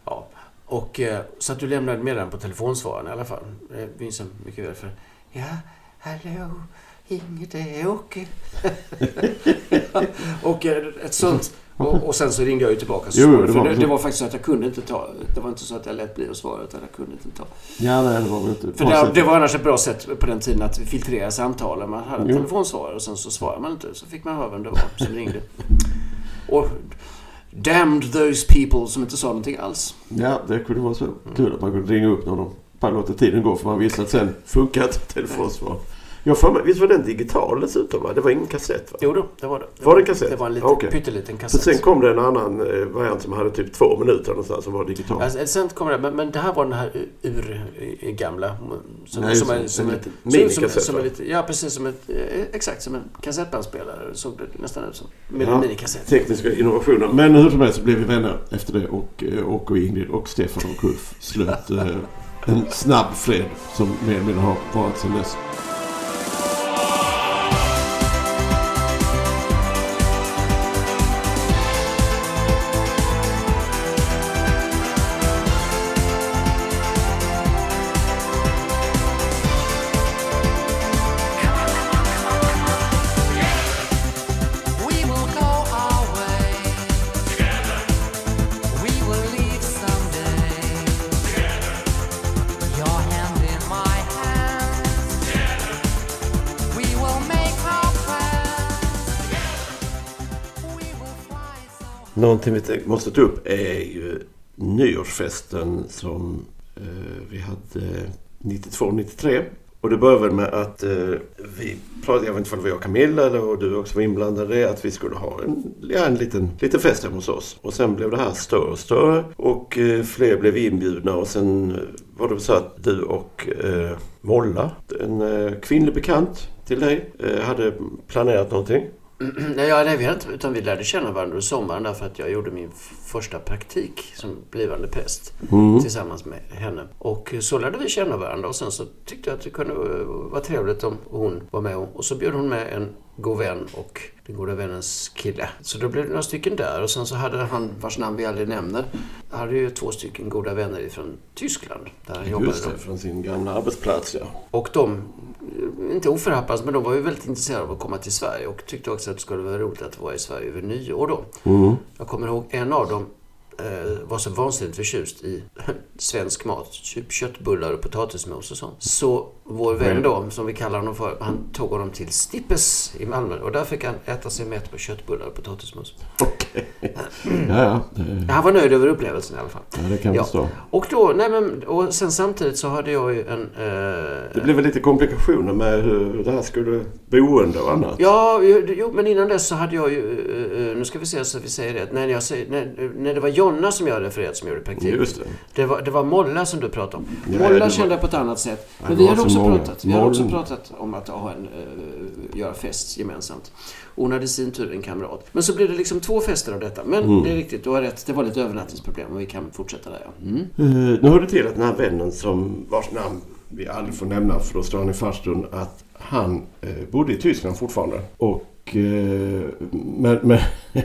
Ja. Och, eh, så att du lämnade meddelande på telefonsvararen i alla fall. Det minns jag mycket väl. För, ja, hallå, Inge, det är Åke. [LAUGHS] och eh, ett sånt. Och, och sen så ringde jag ju tillbaka. Så Jo, det för var- det, det var faktiskt så att jag kunde inte ta. Det var inte så att jag lät bli att svara utan jag kunde inte ta. Ja, nej, det var väl inte För det, det var annars ett bra sätt på den tiden att filtrera samtalen. Man hade en telefonsvarare och sen så svarade man inte. Så fick man höra vem det var som ringde. Och damned those people som inte sa någonting alls. Ja, det kunde vara så kul att man kunde ringa upp någon och bara låta tiden gå för man visste att sen funkar inte telefonsvar. Jag får mig, visst var den digital dessutom? Va? Det var ingen kassett va? Jo då, det var det. det Var det en kassett? Det var en liten, Okej. pytteliten kassett. sen kom det en annan eh, variant som hade typ två minuter någonstans som var digital. Alltså, sen kommer det, men, men det här var den här ur, ur gamla. Som, Nej, som, som- en som, är, liten som, som, minikassett, som va? lite, Ja, precis som ett, eh, exakt som en kassettbandspelare såg det nästan ut som. Med Ja, en minikassett. Tekniska innovationer. Men hur som helst så blev vi vänner efter det och eh, Åke och Ingrid och Stefan och Ulf slöt eh, en snabb fred som mer eller mindre har varit sedan dess. Någonting vi måste ta upp är ju nyårsfesten som eh, vi hade 92-93. Och det började väl med att eh, vi pratade, jag vet inte om det var jag och Camilla eller och du också var inblandade att vi skulle ha en, ja, en liten, liten fest hemma hos oss. Och sen blev det här större och större och eh, fler blev inbjudna och sen eh, var det så att du och eh, Molla, en eh, kvinnlig bekant till dig, eh, hade planerat någonting. [CLEARS THROAT] Nej, ja, nej, vi inte, utan vi lärde känna varandra under sommaren därför att jag gjorde min första praktik som blivande präst tillsammans med henne. Och så lärde vi känna varandra och sen så tyckte jag att det kunde vara trevligt om hon var med. Och så bjöd hon med en god vän och den goda vännens kille. Så då blev det några stycken där och sen så hade han, vars namn vi aldrig nämner, hade ju två stycken goda vänner från Tyskland. Där han jobbade Just då. det, från sin gamla arbetsplats ja. Och de, inte oförhappas, men de var ju väldigt intresserade av att komma till Sverige och tyckte också att det skulle vara roligt att vara i Sverige över nyår då. Jag kommer ihåg en av dem var så vansinnigt förtjust i svensk mat. Typ köttbullar och potatismos och sånt. Så vår vän då, som vi kallar honom för, han tog honom till Stippes i Malmö och där fick han äta sig mätt på köttbullar och potatismos. Okej. Ja, ja. Det, Han var nöjd över upplevelsen i alla fall. ja, det kan jag förstå. Och då, nej men, och sen samtidigt så hade jag ju en... Eh, Det blev väl lite komplikationer med hur det här skulle boende och annat. Ja, jo, men innan dess så hade jag ju... eh, eh, Nu ska vi se så vi säger det. När, jag säger, när, när det var Jonna som jag refererade som gjorde praktik. Det. Det var, det var Molla som du pratade om. Ja, Molla var- kände jag på ett annat sätt. Men det vi så också pratat, vi hade också pratat om att ha en, eh, göra fest gemensamt. Hon hade i sin tur en kamrat. Men så blev det liksom två fester av detta. Men Mm. det är riktigt, du har rätt. Det var lite övernattningsproblem och vi kan fortsätta där ja. Mm. Eh, nu hör det till att den här vännen som vars namn vi aldrig får nämna för då står han i farstun att han eh, bodde i Tyskland fortfarande. Och eh, men, men [LAUGHS]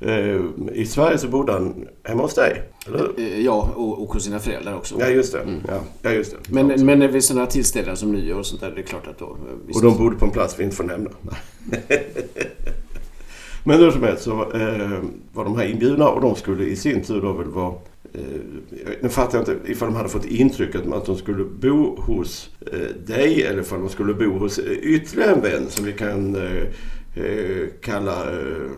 eh, i Sverige så bodde han hemma hos dig. Eller? Eh, Ja, och, och hos sina föräldrar också. Ja just det. Ja, ja, just det. Men, men vid sådana tillställningar som nyår och sånt där, det är klart att då... visst- Och de bodde på en plats vi inte får nämna. [LAUGHS] Men hur som helst så var de här inbjudna och de skulle i sin tur då väl vara nu fattar jag inte ifall de hade fått intrycket att de skulle bo hos dig eller ifall de skulle bo hos ytterligare en vän som vi kan eh, eh, kalla eh,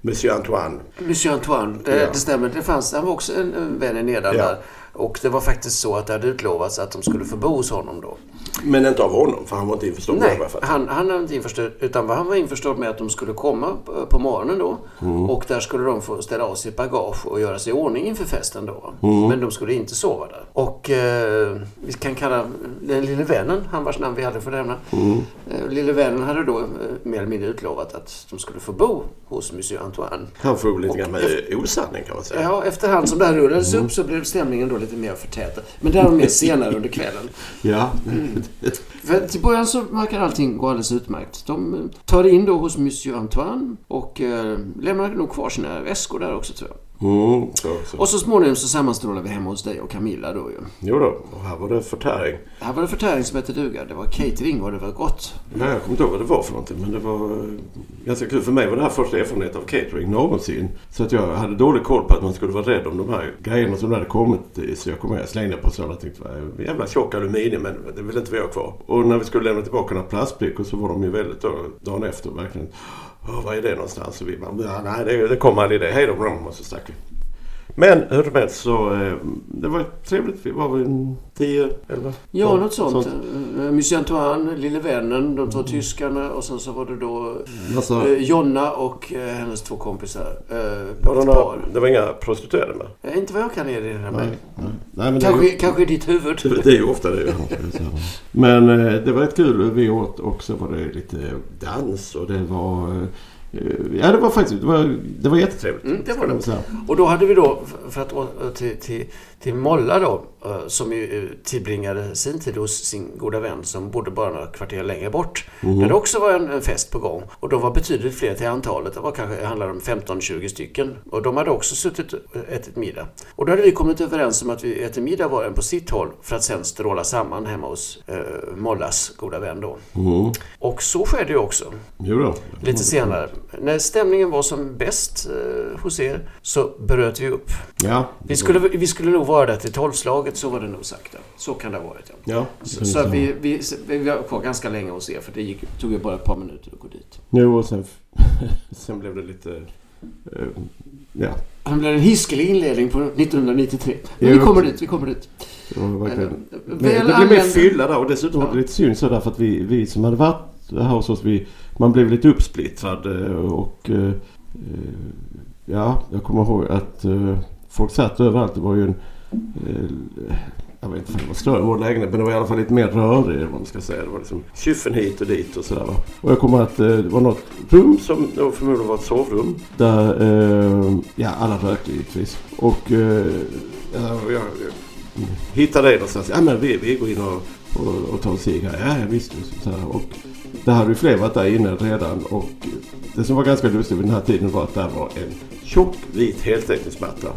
Monsieur Antoine. Monsieur Antoine, det, Ja. det stämmer. Det fanns, han var också en, en vän i Nederländerna. Ja. Och det var faktiskt så att det hade utlovats att de skulle få bo hos honom då. Men inte av honom, för han var inte införstådd med det i Nej, han, han var inte införstådd, utan han var införstådd med att de skulle komma på, morgonen då. Mm. Och där skulle de få ställa av sitt bagage och göra sig i ordning inför festen då. Mm. Men de skulle inte sova där. Och eh, vi kan kalla den lille vännen, han vars namn vi aldrig får nämna. Mm. Eh, lille vännen hade då eh, mer eller mindre utlovat att de skulle få bo hos Monsieur Antoine. Han får lite grann med osanning kan man säga. Ja, efterhand som det här rullades upp så blev stämningen då lite mer förtätad. Men det är mer senare under kvällen. [LAUGHS] Ja. För till början så verkar allting gå alldeles utmärkt. De eh, tar in då hos Monsieur Antoine och eh, lämnar nog kvar sina väskor där också tror jag. Mm, så, så. Och så småningom så sammanstrålar vi hemma hos dig och Camilla då ju. Jo då, och här var det förtäring. Här var det förtäring som hette duga. Det var catering och det var gott. Nej, jag kommer inte ihåg vad det var för någonting. Men det var eh, ganska kul. För mig var det här första erfarenhet av catering någonsin. Så att jag hade dålig koll på att man skulle vara rädd om de här grejerna som hade kommit. i. Så jag kom med och slängde på sådana och tänkte jävla tjock aluminium men det vill inte vi ha kvar. Och när vi skulle lämna tillbaka några plastbrickor så var de ju väldigt då, dagen efter verkligen. Var vad är det någonstans? Och vi bara, ja, nej det, det kom aldrig det. Hej då, och så stack vi. Men hur som helst så eh, det var trevligt. Vi var väl en 10, 11? Ja, något sånt. Eh, Monsieur Antoine, lille vännen, de två tyskarna och sen så var det då eh, Jonna och eh, hennes två kompisar. Eh, det, några, par. det var inga prostituerade med? Inte vad jag kan erinra mig. Nej, nej det ju- Kanske, kanske i ditt huvud. Det är ju ofta det. Men det var rätt kul. Vi åt och så var det lite dans och det var... eh, Ja, det var faktiskt det var, det var jättetrevligt. Mm, det var det. Och då hade vi då, för att till, till, till Molla då, eh, som ju eh, tillbringade sin tid hos sin goda vän som bodde bara några kvarter längre bort. Där det också var en, en fest på gång. Och de var betydligt fler till antalet. Det var kanske, det handlade om 15-20 stycken. Och de hade också suttit och ätit middag. Och då hade vi kommit överens om att vi äter middag var en på sitt håll för att sen stråla samman hemma hos eh, Mollas goda vän då. Mm. Och så skedde ju också. Jo då. Lite senare. När stämningen var som bäst eh, hos er så bröt vi upp. Ja. Vi skulle, vi skulle nog vara där till tolvslaget, så var det nog sagt. Ja. Så kan det ha varit. Ja. Ja. Så, så vi, vi, vi var kvar ganska länge hos er för det gick, tog ju bara ett par minuter att gå dit. Jo, och sen, [LAUGHS] sen blev det lite... eh, ja. Han blev en hiskelig inledning på 1993. Men Jo. vi kommer dit, vi kommer dit. Det var verkligen... Men, Men det blev mer fylla där och dessutom var det Ja. lite synd så därför att vi, vi som hade varit här hos oss, vi, man blev lite uppsplittrad eh, och eh, ja, jag kommer ihåg att eh, folk satt överallt. Det var ju en, jag vet inte om det var större än vår lägenhet men det var i alla fall lite mer rörig vad man ska säga. Det var liksom kyffen hit och dit och sådär va. Och jag kommer ihåg att eh, det var något rum som då förmodligen var ett sovrum. Där, eh, ja alla rökte givetvis. Och eh, ja, jag, jag, hittade det någonstans. Ja men vi, vi går in och, och, och tar en cigg här. Ja, ja visst. och Så här. Och det hade ju fler varit där inne redan. Och det som var ganska lustigt vid den här tiden var att där var en tjock vit heltäckningsmatta.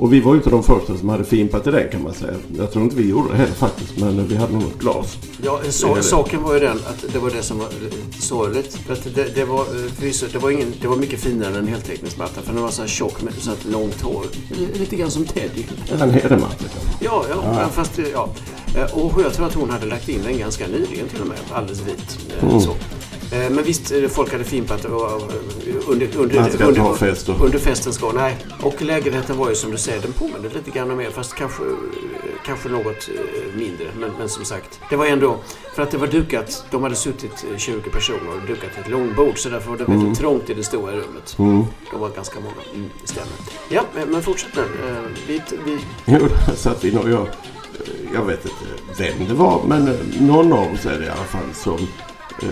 Och vi var ju inte de första som hade fimpat i den kan man säga. Jag tror inte vi gjorde det heller faktiskt. Men vi hade nog något glas. Ja, så, saken var ju den att det var det som var lite sorgligt. För att det, det, var, eh, förvisso, det, var ingen, det var mycket finare än en heltäckningsmatta för den var så här tjock med så här långt hår. Lite grann som Teddy. En hedermatta kanske. Ja, ja, men fast eh, ja. Eh, Och jag tror att hon hade lagt in den ganska nyligen till och med. Alldeles vit. eh, Mm. Så. Eh, Men visst, eh, folk hade fimpat och, under, under, Man ska inte ha fest då. under festens gång. Nej. Och lägenheten var ju som du säger, den påminner lite grann mer fast kanske, eh, kanske något eh, mindre. Men, men som sagt, det var ändå för att det var dukat. De hade suttit eh, 20 personer och dukat ett långbord så därför var det väldigt trångt i det stora rummet. Mm. De var ganska många. Mm, stämmer. Ja, men- fortsätt nu. Eh, Vi, vi, Jo, [LAUGHS] där satt vi och jag, jag vet inte vem det var, men eh, någon av oss är det i alla fall som eh,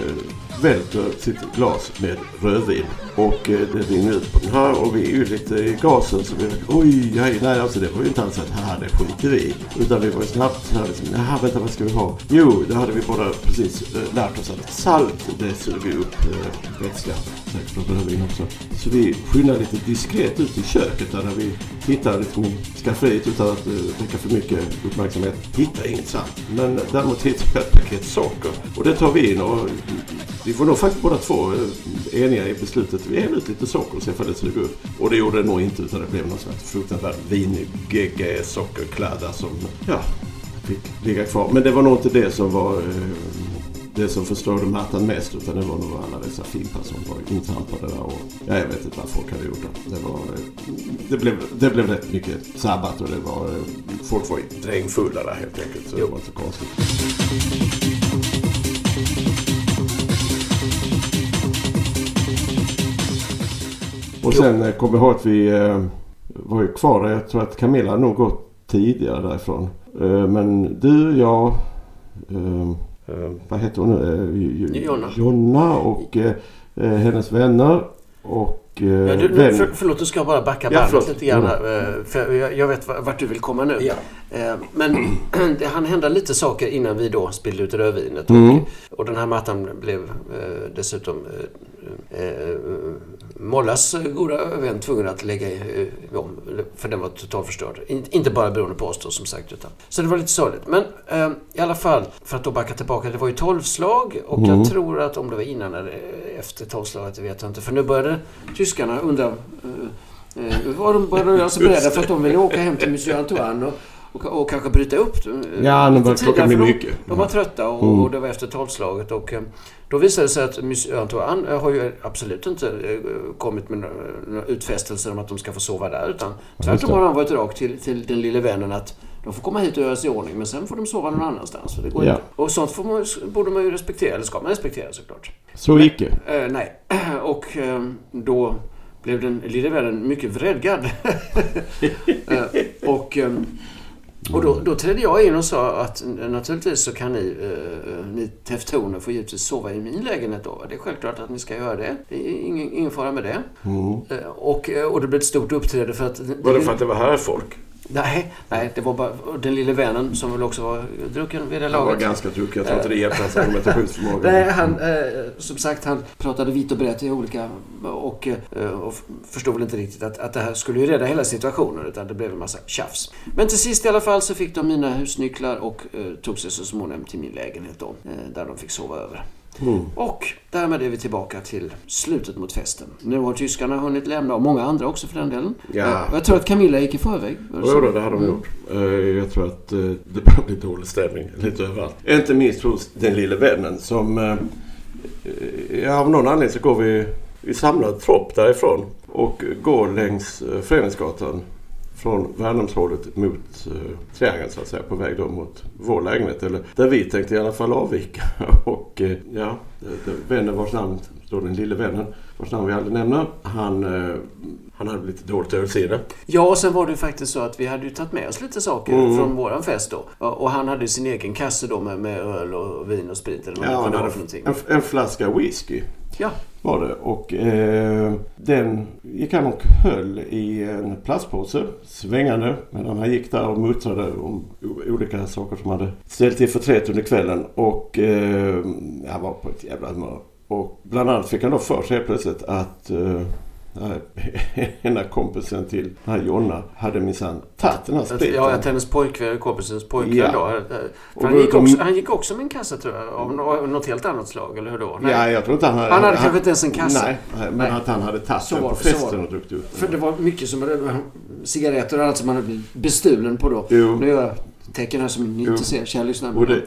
välter sitt glas med rödvin. Och eh, det rinner ut på den här och vi är ju lite i gasen så vi oj, nej, nej, alltså det var ju inte alls att här det skiter vi i. Utan vi var ju snabbt så här liksom, nej vänta vad ska vi ha? Jo, det hade vi bara precis eh, lärt oss att salt det suger upp eh, vätska. Säkert från rödvin också. Så vi skyndade lite diskret ut i köket där vi tittade liksom i skafferiet utan att uh, väcka för mycket uppmärksamhet. Hittade inget salt. Men däremot hittade vi ett paket socker. Och det tar vi in och vi var nog faktiskt båda två eh, eniga i beslutet. Vi hällde ut lite socker och se ifall det suger upp. Och det gjorde det nog inte utan det blev någon slags fruktansvärd vinig gegge sockerkladda som ja, fick ligga kvar. Men det var nog inte det som var eh, det som förstörde mattan mest utan det var nog alla dessa fimpar som var intrampade där. Och, ja, jag vet inte vad folk hade gjort där. Det, var, eh, det, blev, det blev rätt mycket sabbat och det var, eh, folk var drängfulla där helt enkelt. Så det var inte konstigt. Och sen eh, kom jag ihåg att vi eh, var ju kvar. Jag tror att Camilla nog gått tidigare därifrån. Eh, men du, jag... Eh, eh, vad heter hon nu? Eh, Jonna. Jonna och hennes vänner. Och... Eh, Ja, du, vän- för, förlåt, du ska jag bara backa Ja, bandet lite grann. Här, För jag, jag vet va- vart du vill komma nu. Ja. Eh, Men [CLEARS THROAT] det hann hända lite saker innan vi då spillde ut rödvinet. Mm. Och, och den här mattan blev eh, dessutom eh, eh, Mollas goda vän tvungen att lägga eh, om. För den var totalt förstörd. In, inte bara beroende på oss då som sagt. Utan. Så det var lite sorgligt. Men eh, i alla fall, för att då backa tillbaka. Det var ju tolvslag och Mm. jag tror att om det var innan eller efter tolvslaget, det vet jag inte. För nu började tyskarna undra eh, eh, var de började göra sig beredda för att de ville åka hem till Monsieur Antoine och, och, och kanske bryta upp. eh, Ja, börjar klockan tidigare, bli för de- mycket. De var trötta och, Mm. och det var efter tolvslaget. Och, eh, då visade det sig att Monsieur Antoine eh, har ju absolut inte kommit med några utfästelser om att de ska få sova där. Utan tvärtom det. har han varit rak till, till den lille vännen att de får komma hit och göra sig i ordning men sen får de sova någon annanstans. För det går Ja. inte. Och sånt får man, borde man ju respektera, eller ska man respektera såklart. Så icke. Eh, nej, [CLEARS THROAT] och eh, då blev den lille vännen mycket vredgad. [LAUGHS] eh, och och då, då trädde jag in och sa att naturligtvis så kan ni, eh, ni teftoner få givetvis sova i min lägenhet då. Det är självklart att ni ska göra det. Det är ingen, ingen fara med det. Eh, och, eh, och det blev ett stort uppträde för att... Var det för att det var här folk? Nej, nej, det var bara den lille vännen som väl också var drucken vid det Han var laget. ganska drucken. Jag tror inte det hjälpte hans argumentationsförmåga. Nej, han, eh, som sagt, han pratade vitt och brett i olika och, eh, och förstod väl inte riktigt att, att det här skulle ju rädda hela situationen utan det blev en massa tjafs. Men till sist i alla fall så fick de mina husnycklar och eh, tog sig så småningom till min lägenhet då, eh, där de fick sova över. Mm. Och därmed är vi tillbaka till slutet mot festen. Nu har tyskarna hunnit lämna och många andra också för den delen. Ja. Eh, Jag tror att Camilla gick i förväg. Det? Jo, då, det hade de gjort. Eh, Jag tror att eh, det börjar bli dålig stämning lite överallt. Inte minst hos den lille vännen som... Ja, av någon anledning så går vi i samlad tropp därifrån och går längs Föreningsgatan från Värnhemshållet mot eh, Triangeln så att säga på väg då mot vår lägenhet. Eller där vi tänkte i alla fall avvika. [LAUGHS] Och eh, ja, det- det- vännen vars namn står den lille vännen vars namn vi aldrig nämner. Han, eh, han hade lite dåligt ölsinne. Ja, och sen var det ju faktiskt så att vi hade ju tagit med oss lite saker Mm. från våran fest då. Och han hade sin egen kasse då med, med öl och vin och sprit eller vad Ja, det hade för någonting. en, en flaska whisky Ja, var det. Och eh, den gick han och höll i en plastpåse svängande medan han gick där och muttrade om olika saker som hade ställt till förtret under kvällen. Och eh, han var på ett jävla humör. Och bland annat fick han då för sig helt plötsligt att eh, [LAUGHS] ena kompisen till den här Jonna hade minsann tagit den här spriten. ja att hennes pojkvän, kompisens pojkvän Ja. då. eh, han, då gick kom- också, han gick också med en kassa tror jag. Av nå- något helt annat slag, eller hur då? Nej. Ja, jag tror inte han hade... Han hade kanske inte ens en kassa. Nej, men Nej. att han hade tagit den på festen och druckit upp den. För det var mycket som cigaretter och allt som han hade blivit bestulen på då. Jo. Nu gör jag tecken här som ni Jo. inte ser, kära lyssnare. [LAUGHS]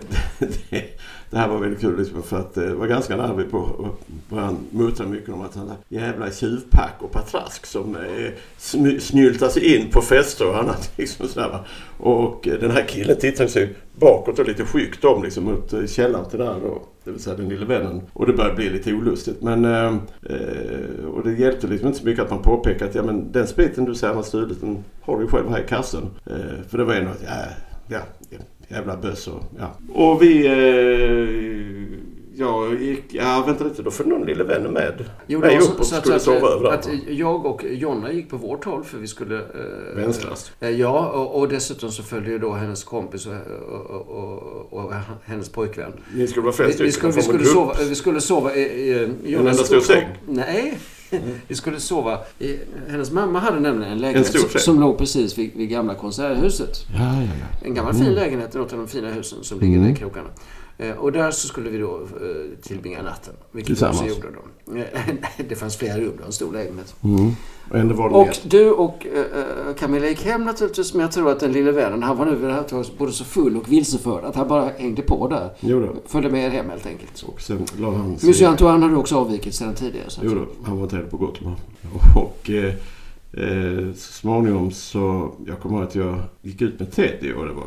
Det, här var väldigt kul liksom, för att eh, det var ganska nära vi på han muttrade mycket om att han hade jävla tjuvpack och patrask som eh, snyltar sig in på fester och annat. [LAUGHS] Liksom sådär, och eh, den här killen tittar sig bakåt och lite skyggt om liksom, mot eh, källaren till där då. Det vill säga den lille vännen. Och det började bli lite olustigt. Men, eh, eh, och det hjälpte liksom inte så mycket att man påpekade att ja, men den spriten du säger han har stulit den har du själv här i kassen. Eh, för det var ändå att ja, ja, jävla böss och ja. Och vi... Eh, jag gick... Ja, vänta lite. Då följde någon lille vän med Jo, mig upp och så, skulle att, sova över att, jag och Jonna gick på vårt håll för vi skulle... Eh, Vänstrast. eh, Ja, och, och dessutom så följde ju då hennes kompis och, och, och, och, och hennes pojkvän. Ni skulle vara fem Vi, stycken. vi, skulle, vi, skulle en grupp. sova, vi skulle sova i... i Jonas enda stor skulle- säng? Nej. [LAUGHS] Vi skulle sova i... Hennes mamma hade nämligen en lägenhet stor som, låg precis vid, vid gamla konserthuset. Ja, ja, ja. En gammal fin lägenhet i något av de fina husen som ligger där i krokarna. Eh, Och där så skulle vi då eh, tillbringa natten. Vilket vi också gjorde då. Eh, [LAUGHS] Det fanns flera rum, det en stor lägenhet. Mm. Och Och du och Camilla gick hem naturligtvis, men jag tror att den lille vännen, han var nu vid det här taget både så full och vilseförd att han bara hängde på där. Jo. Följde med er hem helt enkelt. Och sen la han sig... Monsieur Antoine hade också avvikit sedan tidigare. Jo då, han var inte heller på humör. Och eh, eh, så småningom så... Jag kommer ihåg att jag gick ut med Teddy och det var...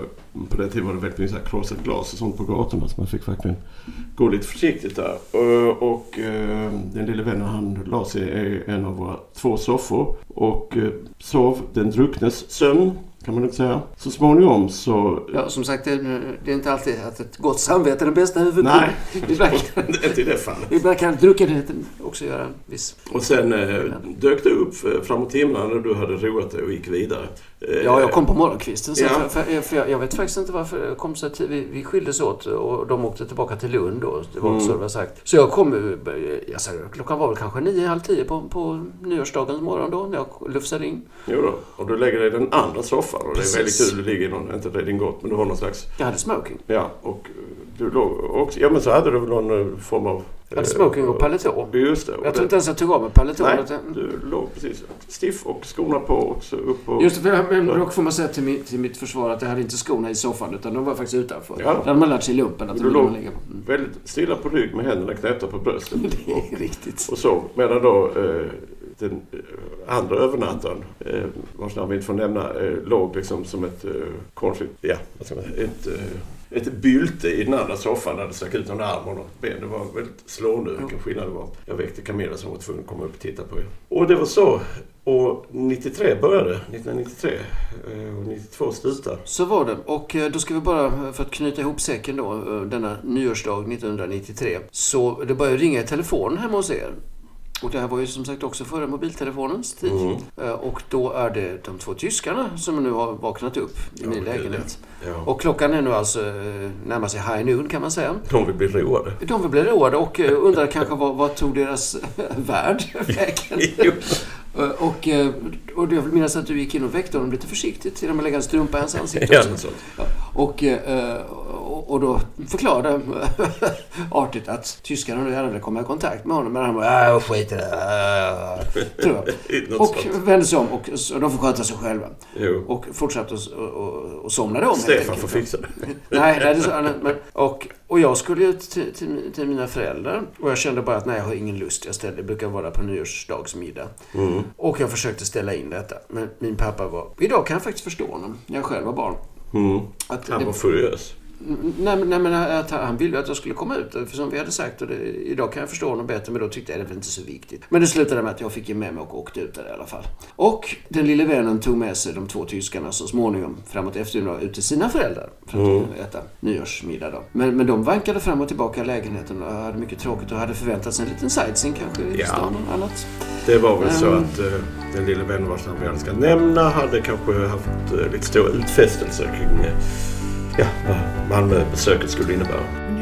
På den tiden var det väldigt mycket så här krossat glas och sånt på gatorna så man fick verkligen gå lite försiktigt där. Och, och eh, den lille vännen han la sig i en av våra två soffor och eh, sov den drucknes sömn kan man inte säga. Så småningom så... Ja, som sagt, det är, inte alltid att ett gott samvete är den bästa huvudpinen. Nej. [LAUGHS] Ibland, inte i det fallet. ibland kan druckenheten också göra en viss... Och sen eh, dök det upp framåt himlen när du hade roat dig och gick vidare. Eh, Ja, jag kom på morgonkvisten sen. Ja. För, för, för jag, jag vet faktiskt inte varför jag kom så tid. Vi, vi skildes åt och de åkte tillbaka till Lund då. Det var Mm. så det var sagt. Så jag kom jag sa, klockan var väl kanske nio, halv tio på, på nyårsdagens morgon då när jag lufsade in. Jo då. Och du lägger dig i den andra soffan och det är väldigt Precis. kul. Du ligger någon, inte redingot, men du har någon slags... Jag hade smoking. Ja, och du låg också... Ja, men så hade du väl någon eh, form av... Jag hade smoking och paletå. Just det. Jag det- tror inte ens jag tog av mig paletån. Nej, utan- du låg precis stiff och skorna på och så upp och... Just det, för- men dock får man säga till, min, till mitt försvar att jag hade inte skorna i soffan utan de var faktiskt utanför. Ja. Där hade man lärt sig i lumpen att Du låg man ligga på. Mm. väldigt stilla på rygg med händerna knäppta på bröstet. [LAUGHS] Det är riktigt. Och så. Medan då eh, den eh, andra övernattaren, eh, vars namn vi inte får nämna, eh, låg liksom som ett konstigt, ja, vad ska man säga, ett, ett bylte i den andra soffan där det stack ut någon arm och något ben. Det var väldigt slående vilken skillnad det var. Jag väckte Camilla som var tvungen att komma upp och titta på er. Och det var så. Och 93 började, 1993. eh, Och 92 slutade. Så var det. Och då ska vi bara, för att knyta ihop säcken då, denna nyårsdag 1993. Så det började ringa i telefonen hemma hos er. Och det här var ju som sagt också före mobiltelefonens tid. Mm. Eh, Och då är det de två tyskarna som nu har vaknat upp i Ja, min lägenhet. Ja. Och klockan är nu alltså eh, närmar sig high noon kan man säga. De vill bli roade. De vill bli roade och eh, undrar kanske vad, vad tog deras värld [LAUGHS] vägen? Och, och jag minnas att du gick in och väckte honom lite försiktigt genom att lägga en strumpa i hans ansikte. Och, och, och då förklarade [LAUGHS] artigt att tyskarna nu gärna ville komma i kontakt med honom. Men han bara, äh, skit i det. äh", Tror jag. [LAUGHS] Och vände sig om och, och de får sköta sig själva. Jo. Och fortsatte och, och, och somnade om Stefan får fixa det. [LAUGHS] Nej, nej det inte. Men, och, och jag skulle ju till, till, till mina föräldrar och jag kände bara att nej, jag har ingen lust. Jag ställde, brukar vara på nyårsdagsmiddag. Mm. Och jag försökte ställa in detta. Men min pappa var... Idag kan jag faktiskt förstå honom. När jag själv var barn. Mm. Att Han det- var furiös. Nej, nej men att han ville att jag skulle komma ut. För som vi hade sagt, och det, idag kan jag förstå honom bättre, men då tyckte jag det var inte så viktigt. Men det slutade med att jag fick ge med mig och åkte ut där i alla fall. Och den lille vännen tog med sig de två tyskarna så småningom framåt eftermiddag ut till sina föräldrar för att äta nyårsmiddag då. Men, men de vankade fram och tillbaka i lägenheten och hade mycket tråkigt och hade förväntat sig en liten sightseeing kanske i Ja. stan och annat. Det var väl så Mm. att eh, den lille vännen vars namn vi aldrig ska nämna hade kanske haft eh, lite stora utfästelser kring eh, ja, vad Malmöbesöket skulle innebära. When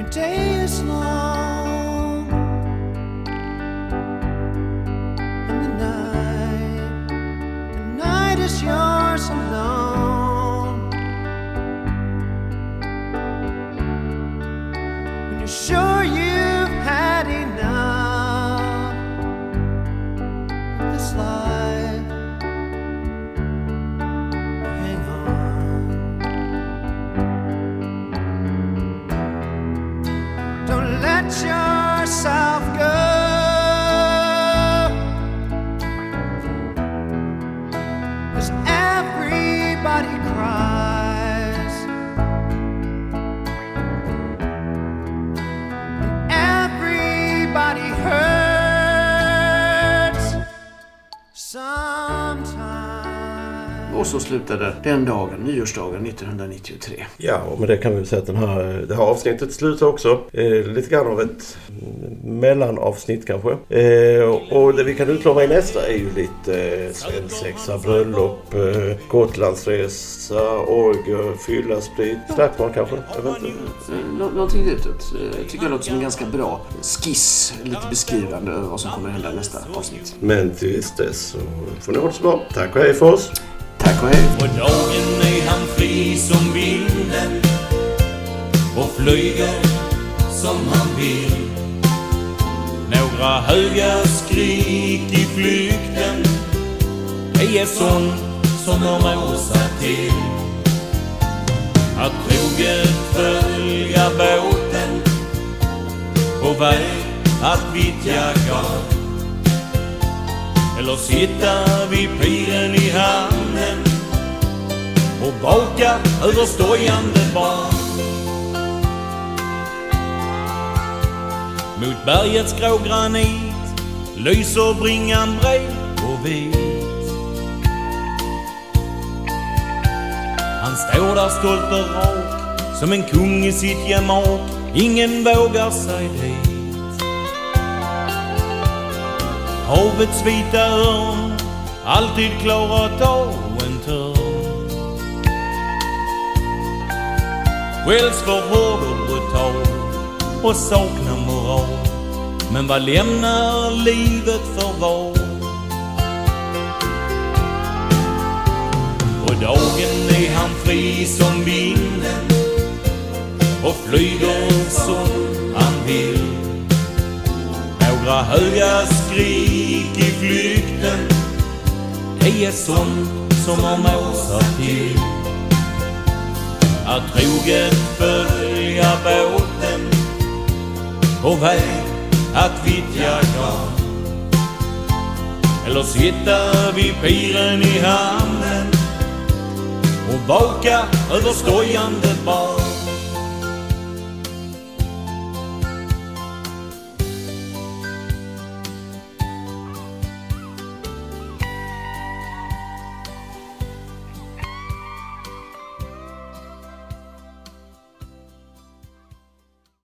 your slutade den dagen, nyårsdagen 1993. Ja, och med det kan vi väl säga att den här, det här avsnittet slutar också. Eh, lite grann av ett mellanavsnitt kanske. Eh, och det vi kan utlova i nästa är ju lite eh, svensexa, bröllop, eh, Gotlandsresa, orger, fylla, sprit, slagsmål kanske. Jag vet inte. Eh, Nå- någonting ditåt. Eh, Jag tycker det låter som en ganska bra skiss, lite beskrivande över vad som kommer hända i nästa avsnitt. Men tills dess så får ni ha det så bra. Tack och hej för oss. Tack och hej! På dagen är han fri som vinden och flyger som han vill. Några höga skrik i flykten är sånt som hör måsar till. Att troget följa båten på väg att vittja garn. Eller sitta vid piren i hamnen och baka över stojande barn. Mot bergets grå granit lyser bringan bred och vit. Han står där stolt och rak som en kung i sitt gemak. Ingen vågar sig dit. Havets vita örn, alltid klar att ta en törn. Skälls för hård och brutal och saknar moral. Men vad lämnar livet för val? På dagen är han fri som vinden och flyger som han vill. Några höga gick i flykten det är sånt som har måsar till. Att troget följa båten på väg att vittja garn. Eller sitta vid piren i hamnen och baka över stojande barn.